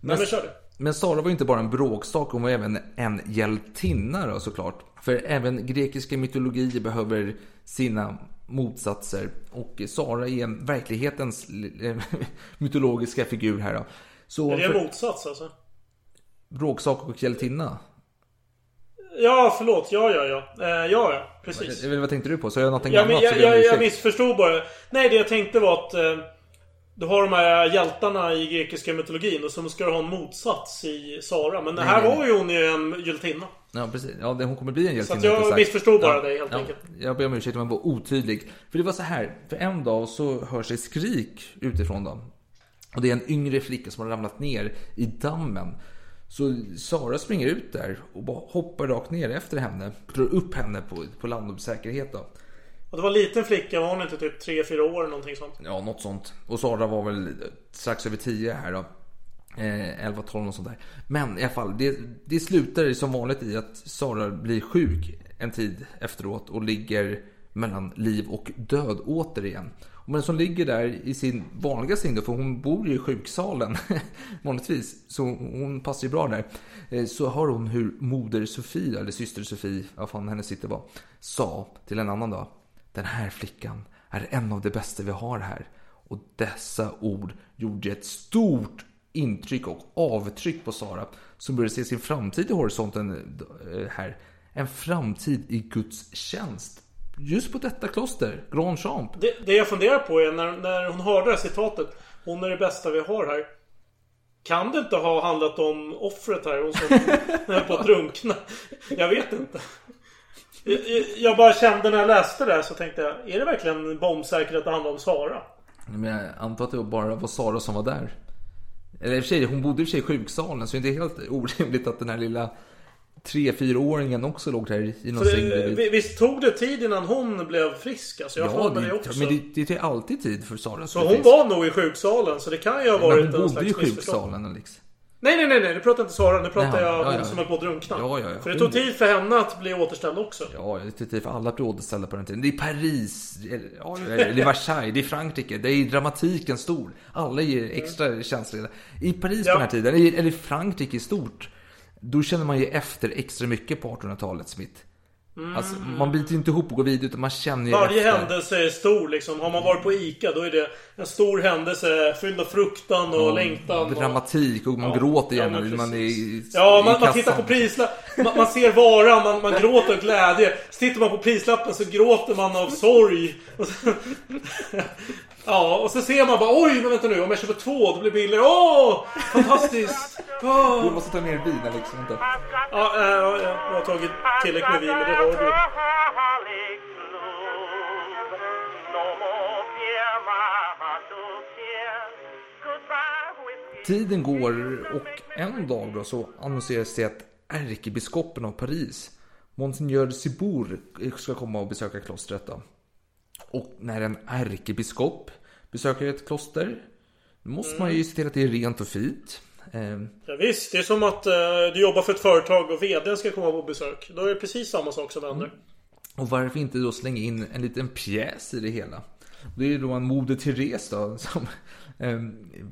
Nej, men kör det.
Men Sara var inte bara en bråkstake, hon var även en hjältinna då, såklart. För även grekiska mytologier behöver sina motsatser. Och Sara är en verklighetens eh, mytologiska figur här då. Så
Är det en motsats alltså?
bråkstake och hjältinna.
Ja, förlåt. Ja, ja, ja. Eh, ja, ja. Precis.
Eller vad tänkte du på? Så jag någonting
Ja,
annat?
jag, jag, jag
ursäkt.
missförstod bara. Nej, det jag tänkte var att eh, du har de här hjältarna i grekiska mytologin och så ska du ha en motsats i Sara. Men det här var ju hon ju en hjältinna.
Ja, precis. Ja, det, hon kommer bli en hjältinna.
att jag missförstod bara dig, helt enkelt.
Jag ber om ursäkt om jag var otydlig. För det var så här, för en dag så hörs ett skrik utifrån dem. Och det är en yngre flicka som har ramlat ner i dammen. Så Sara springer ut där och hoppar rakt ner efter henne. Drar upp henne på, på land och säkerhet då.
Och det var en liten flicka, var hon inte typ 3-4 år någonting sånt?
Ja, något sånt. Och Sara var väl strax över 10 här då. Eh, 11, 12 och sånt där. Men i alla fall, det, det slutar som vanligt i att Sara blir sjuk en tid efteråt och ligger mellan liv och död återigen. Men som ligger där i sin vanliga säng då, för hon bor ju i sjuksalen vanligtvis, så hon passar ju bra där. Eh, så hör hon hur moder Sofie, eller syster Sofie, vad fan hennes sitter var, sa till en annan dag. Den här flickan är en av de bästa vi har här. Och dessa ord gjorde ett stort intryck och avtryck på Sara som började se sin framtid i horisonten eh, här. En framtid i Guds tjänst. Just på detta kloster, Grand Champ.
Det, det jag funderar på är när, när hon hörde det här citatet. Hon är det bästa vi har här. Kan det inte ha handlat om offret här? Hon som höll på att drunkna. Jag vet inte. Jag, jag- bara kände när jag läste det så tänkte jag. Är det verkligen bombsäkert att det handlar om Sara?
Men jag antar att det bara var Sara som var där. Eller i och för sig, hon bodde i och för sig i sjuksalen så det är inte helt orimligt att den här lilla 3-4-åringen också låg där i någon säng
visst tog det tid innan hon blev frisk? Alltså, jag
Ja, det,
det också.
men det, det tar alltid tid för Sara. att
Så hon
frisk.
var nog i sjuksalen, så det kan ju ha
Men
varit
hon
en
bodde i sjuksalen Alex.
Nej, nej, nej, nej. Nu pratar inte Sara. Nu pratar jag
ja,
hon
ja.
som höll på att drunkna.
Ja, ja, ja.
För det tog tid för henne att bli återställd också.
Ja, det är tid för alla blir återställda på den tiden. Det är Paris, ja, det är Versailles, det är Frankrike. Det är dramatiken stor. Alla är extra känsliga. I Paris på
Ja.
den här tiden, eller Frankrike i stort, då känner man ju efter extra mycket på 1800-talet, Smith. Alltså, man biter ju inte ihop och går vidare, utan man känner ju
Mm. Varje
efter.
händelse är stor liksom. Har man varit på ICA då är det en stor händelse fylld av fruktan och längtan. Och...
Dramatik och man
Ja,
gråter
ja,
gärna när man är i,
Ja,
i
man, man tittar på prislappen. Man, man ser varan, man, man gråter av glädje. Så tittar man på prislappen så gråter man av sorg. Och så, ja, och så ser man bara oj, men vänta nu. Om jag köper två, då blir det billigare. Åh! Fantastiskt! Åh!
Du måste ta ner bilen liksom. Inte.
Ja, äh, ja, ja, jag har tagit tillräckligt med vin, men det har du.
Tiden går och en dag då så annonseras det att ärkebiskopen av Paris, Monsignor Cibour, ska komma och besöka klostret då. Och när en ärkebiskop besöker ett kloster, då måste man ju se till att det är rent och fint. Eh,
Ja, visst, det är som att eh, du jobbar för ett företag och VDn ska komma på besök. Då är det precis samma sak som händer.
Och varför inte då slänga in en liten pjäs i det hela? Det är ju då en Moder Therese då, som eh,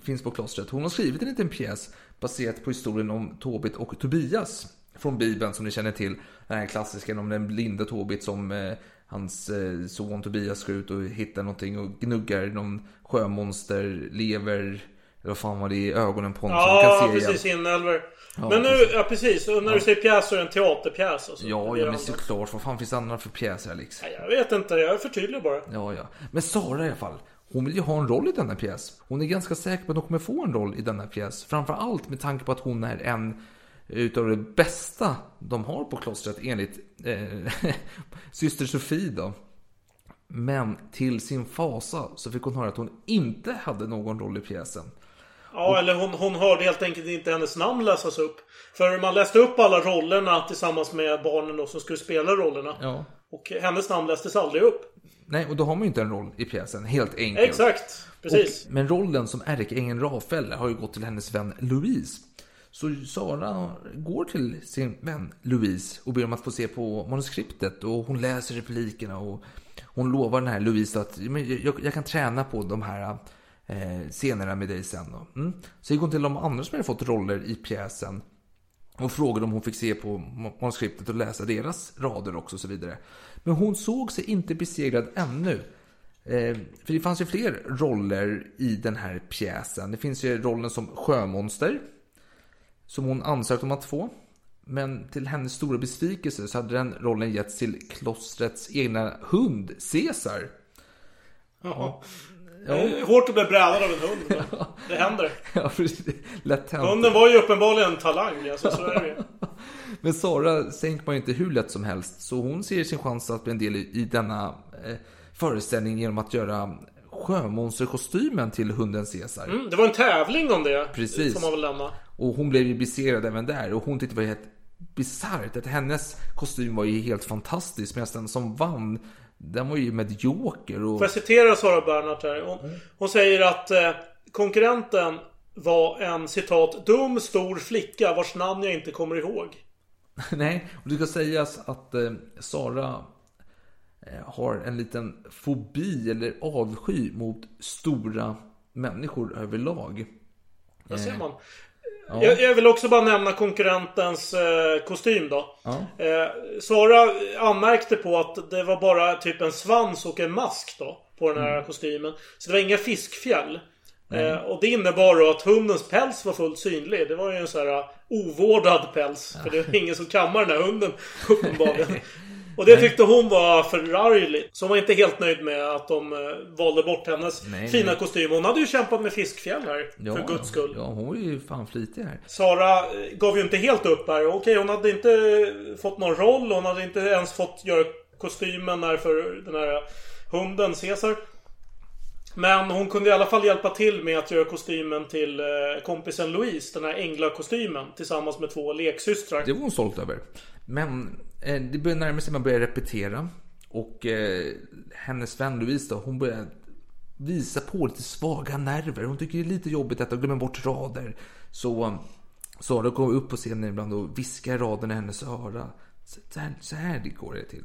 finns på klostret. Hon har skrivit en liten pjäs baserat på historien om Tobit och Tobias. Från Bibeln som ni känner till. Den här klassiska om den blinde Tobit som eh, hans eh, son Tobias går ut och hittar någonting och gnuggar någon sjömonster, lever, vad fan var det i ögonen på honom
Ja,
som kan se
precis. Inälvor.
Ja,
Men nu,
precis.
ja precis. Och när du säger pjäs så är det en teaterpjäs alltså.
Ja, ja men såklart. Vad fan finns det andra för pjäser Alex?
Nej, Jag vet inte, jag förtydligar bara.
Ja, ja. Men Sara i alla fall. Hon vill ju ha en roll i denna pjäs. Hon är ganska säker på att hon kommer få en roll i denna pjäs. Framför allt med tanke på att hon är en utav det bästa de har på klostret enligt eh, syster Sofie då. Men till sin fasa så fick hon höra att hon inte hade någon roll i pjäsen.
Ja, eller hon, hon hörde helt enkelt inte hennes namn läsas upp. För man läste upp alla rollerna tillsammans med barnen då som skulle spela rollerna.
Ja.
Och hennes namn lästes aldrig upp.
Nej, och då har man ju inte en roll i pjäsen, helt enkelt.
Exakt, precis.
Och, men rollen som ärkeängeln Rafael har ju gått till hennes vän Louise. Så Sara går till sin vän Louise och ber om att få se på manuskriptet och hon läser replikerna och hon lovar den här Louise att "Men jag, jag kan träna på de här eh, scenerna med dig sen. Då. Mm. Så gick hon till de andra som hade fått roller i pjäsen och frågade om hon fick se på manuskriptet och läsa deras rader också och så vidare. Men hon såg sig inte besegrad ännu. Eh, för det fanns ju fler roller i den här pjäsen. Det finns ju rollen som sjömonster. Som hon ansökte om att få. Men till hennes stora besvikelse så hade den rollen getts till klostrets egna hund, Caesar.
Jaha. Det är hårt att bli brädad av en hund. Det händer.
Ja, lätt hänt.
Hunden var ju uppenbarligen en talang. Alltså, så är det.
Men Sara sänker man ju inte hur lätt som helst. Så hon ser sin chans att bli en del i, i denna eh, föreställning genom att göra sjömonsterkostymen till hunden Caesar.
Mm, det var en tävling om det.
Precis.
Får man väl nämna.
Och hon blev ju besegrad även där. Och hon tyckte det var helt bisarrt. Att hennes kostym var ju helt fantastisk. Medan den som vann, den var ju medioker. Och...
Får jag citera Sara Bernhardt här? Hon, hon säger att eh, konkurrenten var en citat dum stor flicka vars namn jag inte kommer ihåg.
Nej, och det ska sägas att eh, Sara eh, har en liten fobi eller avsky mot stora människor överlag.
Där ser man.
Ja.
Jag, jag vill också bara nämna konkurrentens eh, kostym då.
Ja.
Eh, Sara anmärkte på att det var bara typ en svans och en mask då. På den här
Mm.
kostymen. Så det var inga fiskfjäll. Eh, och det innebar då att hundens päls var fullt synlig. Det var ju en sån här ovårdad päls. För det var ingen som kammar den här hunden uppenbarligen. Och det tyckte hon var förargligt. Så hon var inte helt nöjd med att de eh, valde bort hennes
Nej,
fina
nej.
kostym. Hon hade ju kämpat med fiskfjäll här.
Ja,
för guds skull.
Ja, hon var ju fan flitig här.
Sara eh, gav ju inte helt upp här. Okej, hon hade inte fått någon roll. Hon hade inte ens fått göra kostymen här för den här hunden, Caesar. Men hon kunde i alla fall hjälpa till med att göra kostymen till eh, kompisen Louise. Den här änglakostymen. Tillsammans med två leksystrar.
Det var hon stolt över. Men eh, Eh, det börjar närma sig, man börjar repetera. Och eh, hennes vän Louise då, hon börjar visa på lite svaga nerver. Hon tycker det är lite jobbigt att de glömmer bort rader. Så Sara kommer upp på scenen ibland och viskar raderna i hennes öra. Så här, så här det går det till.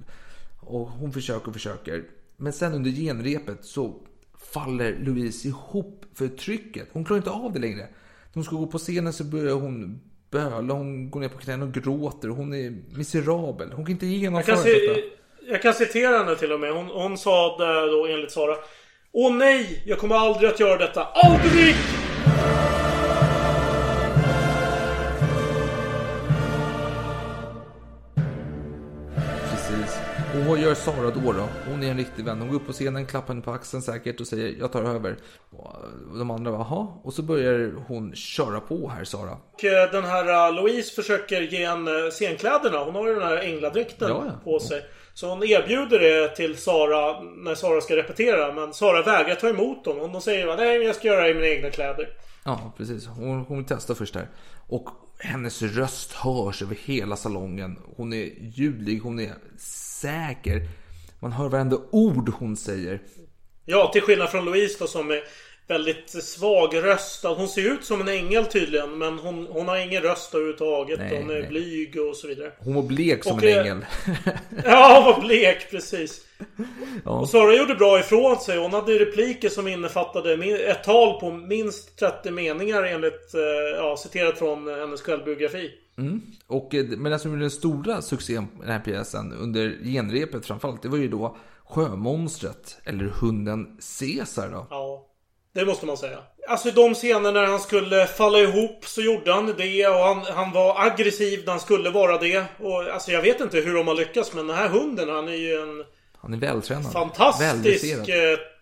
Och hon försöker och försöker. Men sen under genrepet så faller Louise ihop för trycket. Hon klarar inte av det längre. När hon ska gå på scenen så börjar hon böla. Hon går ner på knäna och gråter. Hon är miserabel. Hon kan inte genomföra
jag kan,
detta.
jag kan citera henne till och med. Hon, hon sa då enligt Sara. Åh nej! Jag kommer aldrig att göra detta. Aldrig!
Vad gör Sara då, då? Hon är en riktig vän. Hon går upp på scenen, klappar henne på axeln säkert och säger jag tar över. Och de andra bara, jaha. Och så börjar hon köra på här, Sara.
Och eh, den här uh, Louise försöker ge en scenkläderna. Hon har ju den här ängladräkten
Ja, ja.
på sig. Så hon erbjuder det till Sara när Sara ska repetera. Men Sara vägrar ta emot dem. Hon säger bara, nej men jag ska göra det i mina egna kläder.
Ja, precis. Hon, hon testar först där. Och hennes röst hörs över hela salongen. Hon är ljudlig, hon är säker. Man hör varenda ord hon säger.
Ja, till skillnad från Louise då som väldigt svagröstad. Hon ser ut som en ängel tydligen. Men hon, hon har ingen röst överhuvudtaget.
Nej,
hon är
nej.
blyg och så vidare.
Hon var blek som
Och,
en
eh,
ängel.
Ja, hon var blek precis.
Ja.
Och Sara gjorde bra ifrån sig. Hon hade repliker som innefattade ett tal på minst 30 meningar enligt, eh, ja, citerat från hennes självbiografi.
Mm. Och, eh, men det som gjorde den stora succén med den här pjäsen under genrepet framförallt, det var ju då Sjömonstret, eller hunden Caesar då.
Ja, det måste man säga. Alltså i de scener när han skulle falla ihop så gjorde han det och han, han var aggressiv när han skulle vara det. Och alltså jag vet inte hur de har lyckats men den här hunden han är ju en
Han är vältränad.
fantastisk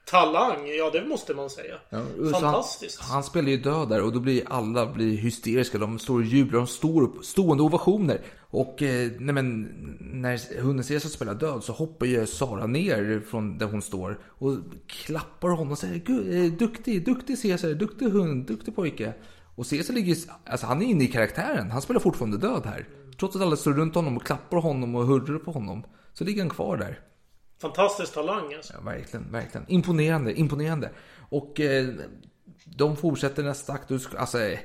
talang. Ja, det måste man säga.
Ja,
Fantastiskt.
Han, han spelar ju död där och då blir alla blir hysteriska. De står och jublar, de står upp, stående ovationer. Och eh, nej men, när hunden Caesar spelar död så hoppar ju Sara ner från där hon står och klappar honom och säger "Gu- eh, duktig, duktig Caesar, duktig hund, duktig pojke. Och Caesar ligger, alltså han är inne i karaktären. Han spelar fortfarande död här. Trots att alla står runt honom och klappar honom och hurrar på honom. Så ligger han kvar där.
Fantastisk talang alltså.
Ja, verkligen, verkligen. Imponerande, imponerande. Och eh, de fortsätter nästa akt. Alltså, eh,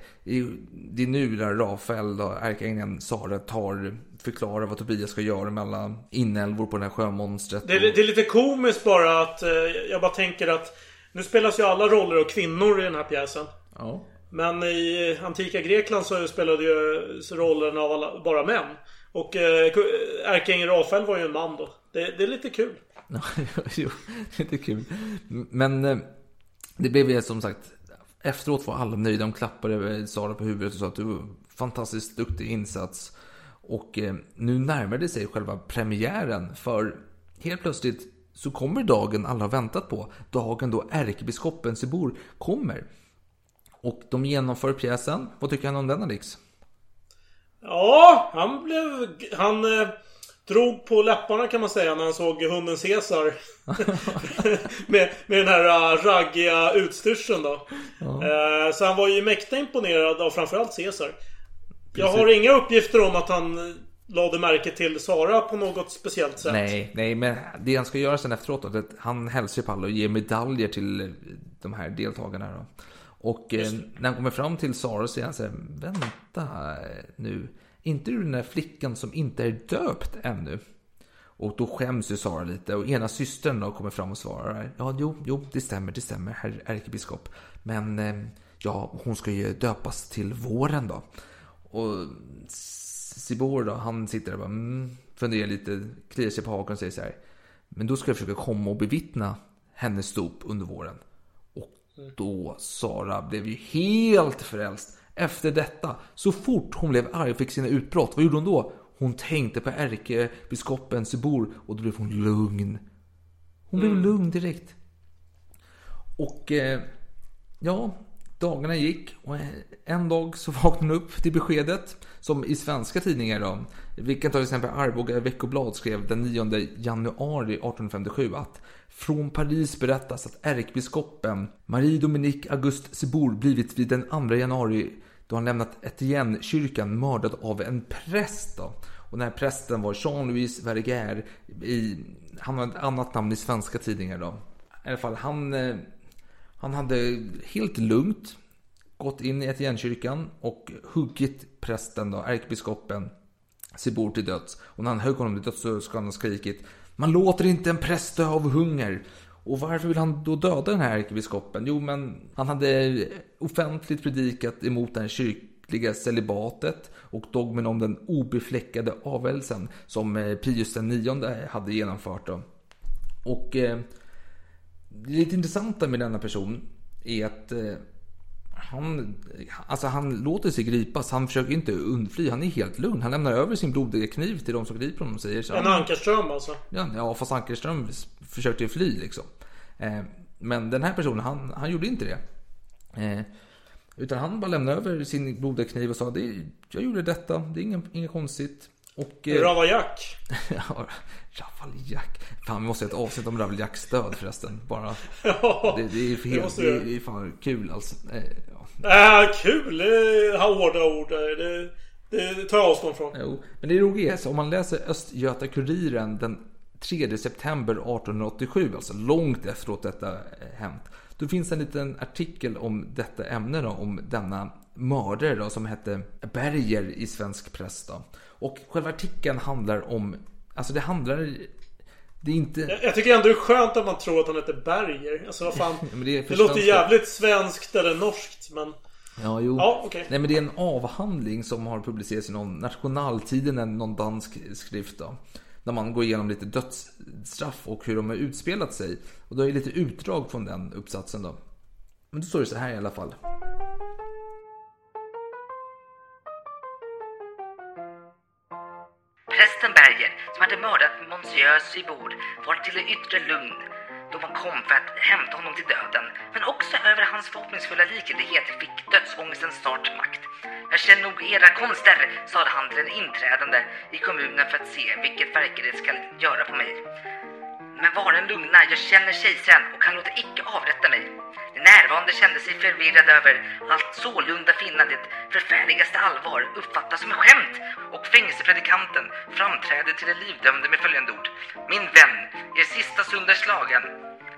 det är nu när Rafael, ärkeängeln Sara, tar, förklarar vad Tobias ska göra med alla inälvor på det här sjömonstret.
Det är, det är lite komiskt bara att eh, jag bara tänker att nu spelas ju alla roller av kvinnor i den här pjäsen.
Ja.
Men i antika Grekland så spelade ju rollen av alla, bara män. Och eh, ärkeängeln Rafael var ju en man då. Det, det är lite kul.
Jo, det är kul. Men eh, det blev ju som sagt, efteråt var alla nöjda. De klappade eh, Sara på huvudet och sa att du var fantastiskt duktig insats. Och eh, nu närmar det sig själva premiären. För helt plötsligt så kommer dagen alla har väntat på. Dagen då ärkebiskopen Sibor kommer. Och de genomför pjäsen. Vad tycker han om den Alex?
Ja, han blev... Han eh, drog på läpparna kan man säga när han såg hunden Caesar. med, med den här uh, raggiga utstyrseln då. Eh, så han var ju mäkta imponerad av framförallt Caesar. Jag har inga uppgifter om att han eh, lade märke till Sara på något speciellt sätt.
Nej, nej, men det han ska göra sen efteråt då, att han hälsar på alla och ger medaljer till de här deltagarna. Då. Och eh, när han kommer fram till Sara så säger han så här, vänta eh, nu, inte du den där flickan som inte är döpt ännu? Och då skäms ju Sara lite och ena systern då kommer fram och svarar, ja, jo, jo, det stämmer, det stämmer, herr ärkebiskop. Men eh, ja, hon ska ju döpas till våren då. Och Sibor då, han sitter där och bara, mm, funderar lite, kliar sig på hakan och säger så här. Men då ska jag försöka komma och bevittna hennes dop under våren. Och då Sara blev ju helt frälst. Efter detta, så fort hon blev arg och fick sina utbrott, vad gjorde hon då? Hon tänkte på ärkebiskopen Sibor och då blev hon lugn. Hon blev lugn direkt. Och eh, ja, Dagarna gick och en dag så vaknade hon upp till beskedet, som i svenska tidningar då, vilket till exempel Arboga veckoblad skrev den 9 januari 1857 att från Paris berättas att ärkebiskopen Marie Dominique Auguste Sebour blivit vid den 2 januari då han lämnat Etienne-kyrkan mördad av en präst. Då. Och den här prästen var Jean-Louis Verger. I, han har ett annat namn i svenska tidningar då. I alla fall, han, eh, han hade helt lugnt gått in i Etienne-kyrkan och huggit prästen då, ärkebiskopen Sibor till döds. Och när han högg honom till döds så ska han ha skrikit Man låter inte en präst dö av hunger. Och varför vill han då döda den här ärkebiskopen? Jo, men han hade offentligt predikat emot den kyrkliga celibatet och dogmen om den obefläckade avelsen som eh, Pius den nionde hade genomfört. Då. Och eh, det lite intressanta med denna person är att eh, han, alltså han låter sig gripas. Han försöker inte undfly. Han är helt lugn. Han lämnar över sin blodiga kniv till de som griper honom och säger så.
En Ankarström alltså?
Ja, ja fast Ankarström försökte ju fly liksom. Eh, men den här personen, han, han gjorde inte det. Eh, utan han bara lämnade över sin blodiga kniv och sa det, jag gjorde detta, det är inget, inget konstigt. Och,
eh, Ravaillac?
ja, Ravaillac. Fan, vi måste ha ett avsnitt om Ravaillacs död förresten. Bara. ja, det, det, är helt, det, det är fan kul alltså. Eh,
ja. Äh, kul, det är hårda ord. Det, det tar jag avstånd från.
Jo, men det roliga är så om man läser Östgöta-Kuriren den 3 september 1887, alltså långt efteråt detta eh, hänt. Då finns en liten artikel om detta ämne då, om denna mördare då, som hette Berger i svensk press. Då. Och själva artikeln handlar om, alltså det handlar det är inte...
Jag, jag tycker ändå det är skönt att man tror att han heter Berger. Alltså vad fan. det, det låter jävligt svenskt eller norskt men...
Ja, jo.
Ja, okay.
Nej, men det är en avhandling som har publicerats i någon Nationaltiden någon dansk skrift. Då. Där man går igenom lite dödsstraff och hur de har utspelat sig. Och då är det lite utdrag från den uppsatsen då. Men då står det så här i alla fall.
Prästen Berger, som hade mördat Monsieur Sibord, var till det yttre lugn då man kom för att hämta honom till döden, men också över hans förhoppningsfulla likgiltighet fick dödsångesten snart makt. Jag känner nog era konster, sade han till en inträdande i kommunen för att se vilket verke det skall göra på mig. Men var den lugna, jag känner kejsaren och han låter icke avrätta mig. Närvarande kände sig förvirrade över att sålunda finna det förfärligaste allvar uppfattas som ett skämt och fängelsepredikanten framträdde till den livdömde med följande ord. Min vän, er sista stund är slagen.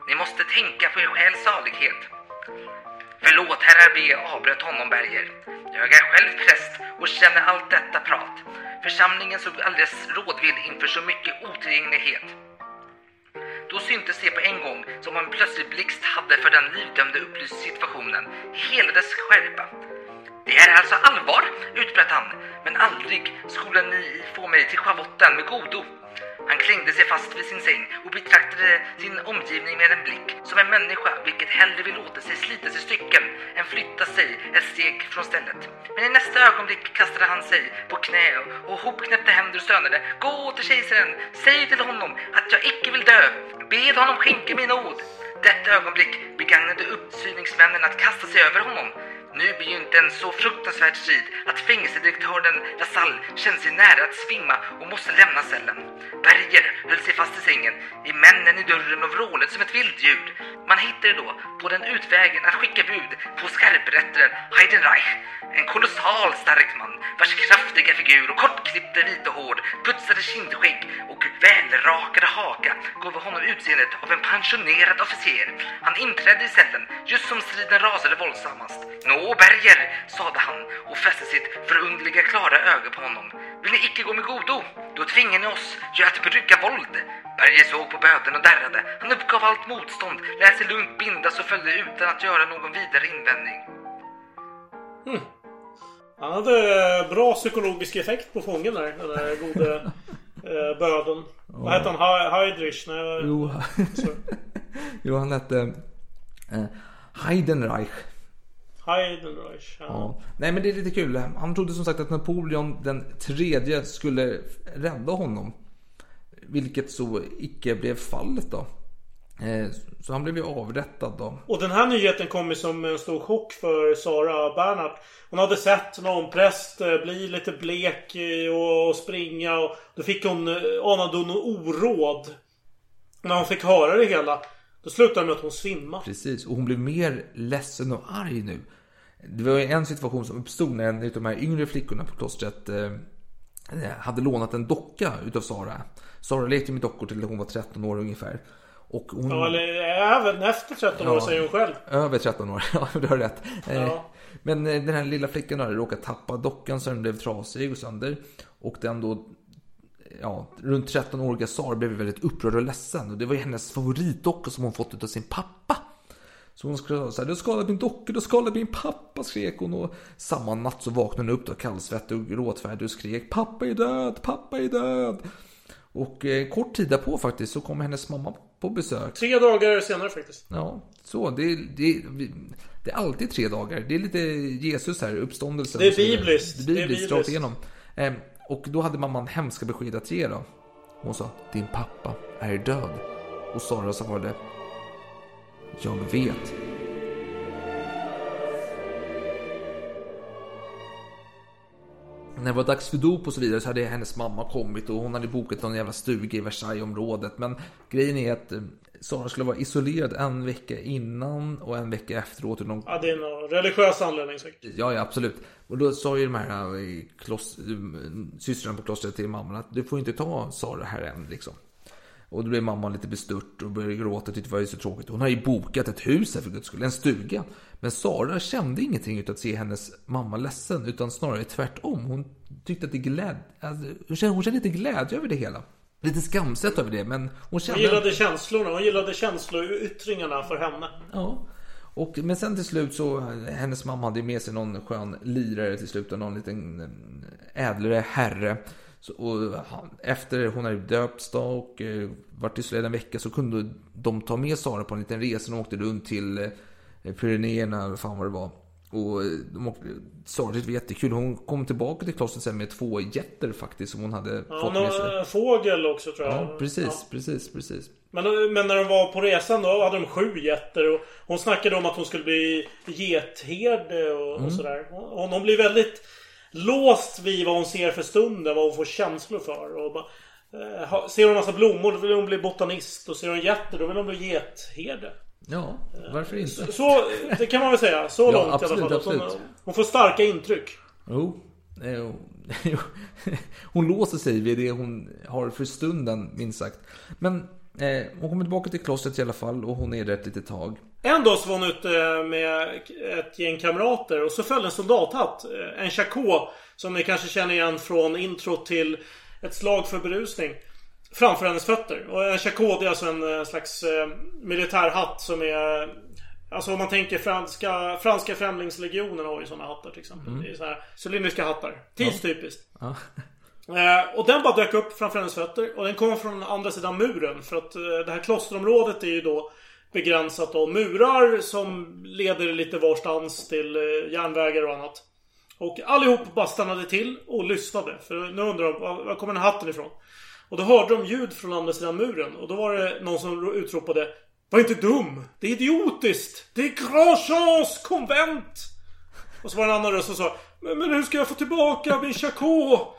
Ni måste tänka på er själs salighet. Förlåt, herrar B avbröt honom Berger. Jag är själv präst och känner allt detta prat. Församlingen såg alldeles rådvill inför så mycket otillgänglighet. Då syntes det på en gång som om en plötslig blixt hade för den livdömde upplyst situationen hela dess skärpa. Det är alltså allvar, utbröt han, men aldrig skulle ni få mig till schavotten med godo. Han klängde sig fast vid sin säng och betraktade sin omgivning med en blick som en människa vilket hellre vill låta sig slitas i stycken än flytta sig ett steg från stället. Men i nästa ögonblick kastade han sig på knä och hopknäppte händer och stönade. Gå till kejsaren, säg till honom att jag icke vill dö. Bed honom skänka min nåd. Detta ögonblick begagnade uppsyningsmännen att kasta sig över honom. Nu begynte en så fruktansvärd strid att fängelsedirektören Lassalle kände sig nära att svimma och måste lämna cellen. Berger höll sig fast i sängen, i männen i dörren och vrålade som ett vilddjur. Man hittade då på den utvägen att skicka bud på skarprättaren Heidenreich, en kolossal stark man vars kraftiga figur och kortklippta vita hår, putsade kindskägg och välrakade haka gav honom utseendet av en pensionerad officer. Han inträdde i cellen just som striden rasade våldsammast. Nå, Berger, sade han och fäste sitt förundliga klara öga på honom. Vill ni icke gå med godo? Då tvingar ni oss ju att bruka våld. Berger såg på böden och darrade. Han uppgav allt motstånd, lät sig lugnt bindas och följde utan att göra någon vidare invändning.
Mm. Han hade eh, bra psykologisk effekt på fången där, den där gode eh, böden. Ja. Vad hette han? Heidrich? Nej,
jo. jo, han hette eh, Heidenreich.
Heidenreich. Ja.
ja. Nej men det är lite kul. Han trodde som sagt att Napoleon den tredje skulle rädda honom. Vilket så icke blev fallet då. Eh, Så han blev ju avrättad då.
Och den här nyheten kom ju som en stor chock för Sara Bernhardt. Hon hade sett någon präst eh, bli lite blek eh, och springa och då fick hon, anade hon oråd. När hon fick höra det hela. Då slutade med att hon svimmade.
Precis, och hon blev mer ledsen och arg nu. Det var en situation som uppstod när en av de här yngre flickorna på klostret hade lånat en docka utav Sara. Sara lekte med dockor till hon var 13 år ungefär. Och hon...
Ja, eller även efter 13 år
Ja.
säger hon själv.
Över 13 år, ja du har rätt. Eh,
Ja.
Men eh, den här lilla flickan hade råkat tappa dockan så den blev trasig och sönder. Och den då, ja, runt 13-åriga Sara blev väldigt upprörd och ledsen. Och det var ju hennes favoritdocka som hon fått av sin pappa. Så hon skulle säga, du har skadat min docka, du skadat min pappa, skrek hon. Och samma natt så vaknade hon upp då kallsvettig och gråtfärdig och skrek, pappa är död, pappa är död. Och eh, kort tid därpå faktiskt så kom hennes mamma på besök.
Tre dagar senare faktiskt.
Ja, så det, det, det är alltid tre dagar. Det är lite Jesus här, uppståndelsen.
Det är bibliskt.
Det är bibliskt, rakt igenom. Ehm, och då hade mamman hemska besked att ge då. Hon sa, din pappa är död. Och Sara svarade, jag vet. När det var dags för dop och så vidare så hade hennes mamma kommit och hon hade bokat någon jävla stuga i Versaillesområdet. Men grejen är att eh, Sara skulle vara isolerad en vecka innan och en vecka efteråt. Någon...
Ja, det är någon religiös anledning säkert.
Ja, ja, absolut. Och då sa ju de här eh, kloss... eh, systrarna på klostret till mamman att du får inte ta Sara här än liksom. Och då blev mamman lite bestört och började gråta och tyckte det var så tråkigt. Hon har ju bokat ett hus här för guds skull, en stuga. Men Sara kände ingenting utav att se hennes mamma ledsen, utan snarare tvärtom. Hon tyckte att det gläd... Alltså, hon, kände, hon kände lite glädje över det hela. Lite skamset över det, men hon
Hon
kände...
gillade känslorna. Hon gillade känsloyttringarna för henne.
Ja. Och, men sen till slut så, hennes mamma hade med sig någon skön lirare till slut, och någon liten eh, ädlare herre. Så, och han, efter hon hade döpts då och eh, varit isolerad en vecka så kunde de ta med Sara på en liten resa. De åkte runt till eh, Pyrenéerna, vad fan vad det var. Och eh, de åkte, Sara tyckte det var jättekul. Hon kom tillbaka till klostret sen med två getter faktiskt som hon hade
Ja,
fått med sig.
någon fågel också tror jag.
Ja, precis,
Ja.
precis, precis.
Men, men när de var på resan då hade de sju getter och hon snackade om att hon skulle bli getherde och,
Mm.
och sådär. Hon, hon blir väldigt låst vid vad hon ser för stunden, vad hon får känslor för. Och bara, eh, ser hon massa blommor då vill hon bli botanist och ser hon getter då vill hon bli getherde.
Ja, varför inte?
Så, det kan man väl säga. Så
Ja,
långt
absolut,
i alla fall. Hon, hon får starka intryck.
Jo. eh, jo. Hon låser sig vid det hon har för stunden, minst sagt. Men eh, hon kommer tillbaka till klostret i alla fall och hon är där ett litet tag.
En dag så var hon ute med ett gäng kamrater och så föll en soldathatt. eh, En chacot. Som ni kanske känner igen från intro till ett slag för berusning. Framför hennes fötter. Och en chacot det är alltså en eh, slags eh, militärhatt som är... Alltså om man tänker franska, franska främlingslegionen har ju sådana hattar till exempel.
Mm.
Det är så här cylindriska hattar. Tidstypiskt.
Ja.
Eh, och den bara dök upp framför hennes fötter. Och den kom från andra sidan muren. För att det här klosterområdet är ju då begränsat av murar som leder lite varstans till eh, järnvägar och annat. Och allihop bara stannade till och lyssnade. För nu undrar de, var, var kommer den här hatten ifrån? Och då hörde de ljud från andra sidan muren. Och då var det någon som utropade Var inte dum! Det är idiotiskt! Det är Grandchamps konvent! Och så var det en annan röst som sa men, men hur ska jag få tillbaka min chacot?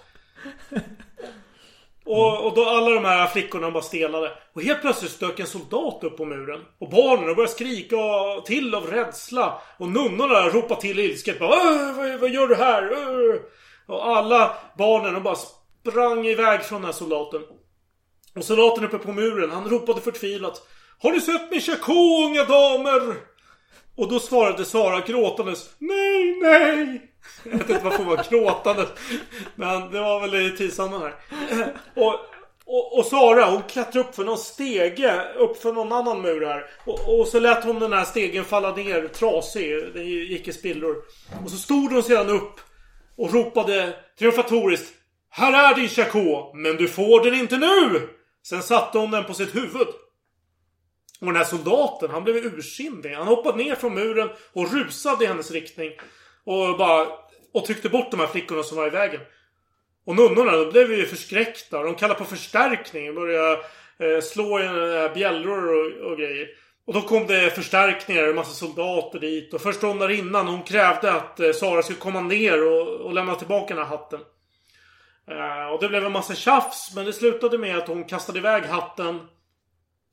Och, och då alla de här flickorna bara stelade. Och helt plötsligt dök en soldat upp på muren. Och barnen började skrika till av rädsla. Och nunnorna ropade till ilsket. Bara, vad, vad gör du här? Åh!" Och alla barnen de bara sprang iväg från den här soldaten. Och soldaten uppe på muren, han ropade förtvivlat. Har ni sett min chacot, unga damer? Och då svarade Sara gråtandes. Nej, nej! Jag vet inte varför hon var gråtande. Men det var väl i tidsandan här. Och, och, och Sara hon klättrade upp för någon stege. Upp för någon annan mur här. Och, och så lät hon den här stegen falla ner trasig. Den gick i spillror. Och så stod hon sedan upp. Och ropade triumfatoriskt. Här är din chacot. Men du får den inte nu! Sen satte hon den på sitt huvud. Och den här soldaten, han blev ursinnig. Han hoppade ner från muren och rusade i hennes riktning. Och bara... Och tryckte bort de här flickorna som var i vägen. Och nunnorna, de blev ju förskräckta. De kallade på förstärkning började eh, slå i bjällror och, och grejer. Och då kom det förstärkningar, en massa soldater dit. Och först innan hon krävde att eh, Sara skulle komma ner och, och lämna tillbaka den här hatten. Eh, och det blev en massa tjafs, men det slutade med att hon kastade iväg hatten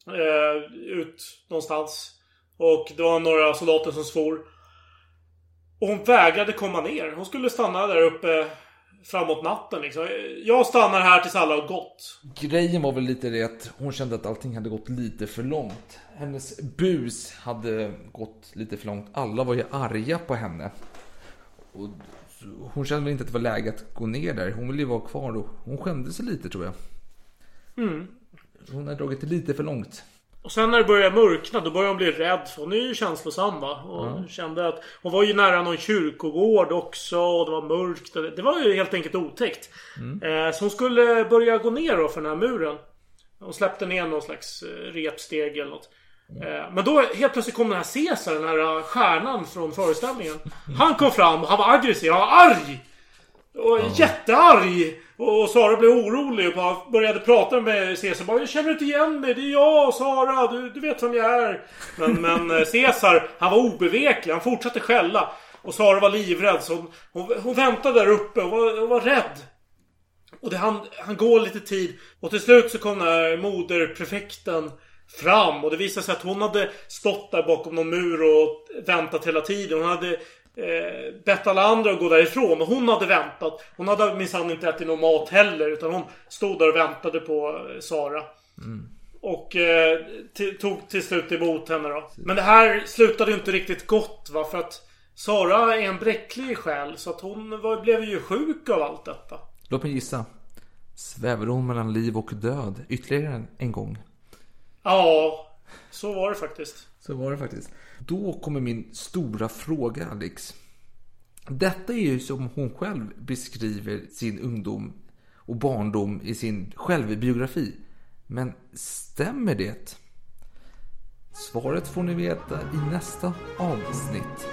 eh, ut någonstans. Och det var några soldater som svor. Och hon vägrade komma ner. Hon skulle stanna där uppe framåt natten liksom. Jag stannar här tills alla har gått.
Grejen var väl lite det att hon kände att allting hade gått lite för långt. Hennes bus hade gått lite för långt. Alla var ju arga på henne. Och hon kände väl inte att det var läge att gå ner där. Hon ville ju vara kvar och hon skämde sig lite tror jag.
Mm.
Hon hade dragit det lite för långt.
Och sen när det började mörkna då började hon bli rädd. För hon är ju känslosam va. Och
Ja.
kände att hon var ju nära någon kyrkogård också. Och det var mörkt. Det, var ju helt enkelt otäckt. Eh, så hon skulle börja gå ner då för den här muren. Hon släppte ner någon slags eh, repsteg eller något. Eh, Men då helt plötsligt kom den här Caesar, den här stjärnan från föreställningen. Han kom fram och han var aggressiv, han var arg! Och jättearg! Och Sara blev orolig och började prata med Caesar. Bara, jag känner inte igen mig. Det är jag, Sara. Du, du vet vem jag är. Men, men eh, Cesar, Caesar, han var obeveklig. Han fortsatte skälla. Och Sara var livrädd. Så hon, hon, hon väntade där uppe och var, hon var rädd. Och det han, han går lite tid. Och till slut så kom den här moderprefekten fram. Och det visade sig att hon hade stått där bakom någon mur och väntat hela tiden. Hon hade eh, bett alla andra att gå därifrån. Och hon hade väntat. Hon hade minsann inte ätit någon mat heller. Utan hon stod där och väntade på eh, Sara. Och eh, tog till slut emot henne då. Men det här slutade ju inte riktigt gott va. För att Sara är en bräcklig själ. Så att hon var, blev ju sjuk av allt detta.
Låt mig gissa. Svävar hon mellan liv och död ytterligare en, en gång?
Ja, så var det faktiskt.
Så var det faktiskt. Då kommer min stora fråga Alex. Detta är ju som hon själv beskriver sin ungdom och barndom i sin självbiografi. Men stämmer det? Svaret får ni veta i nästa avsnitt.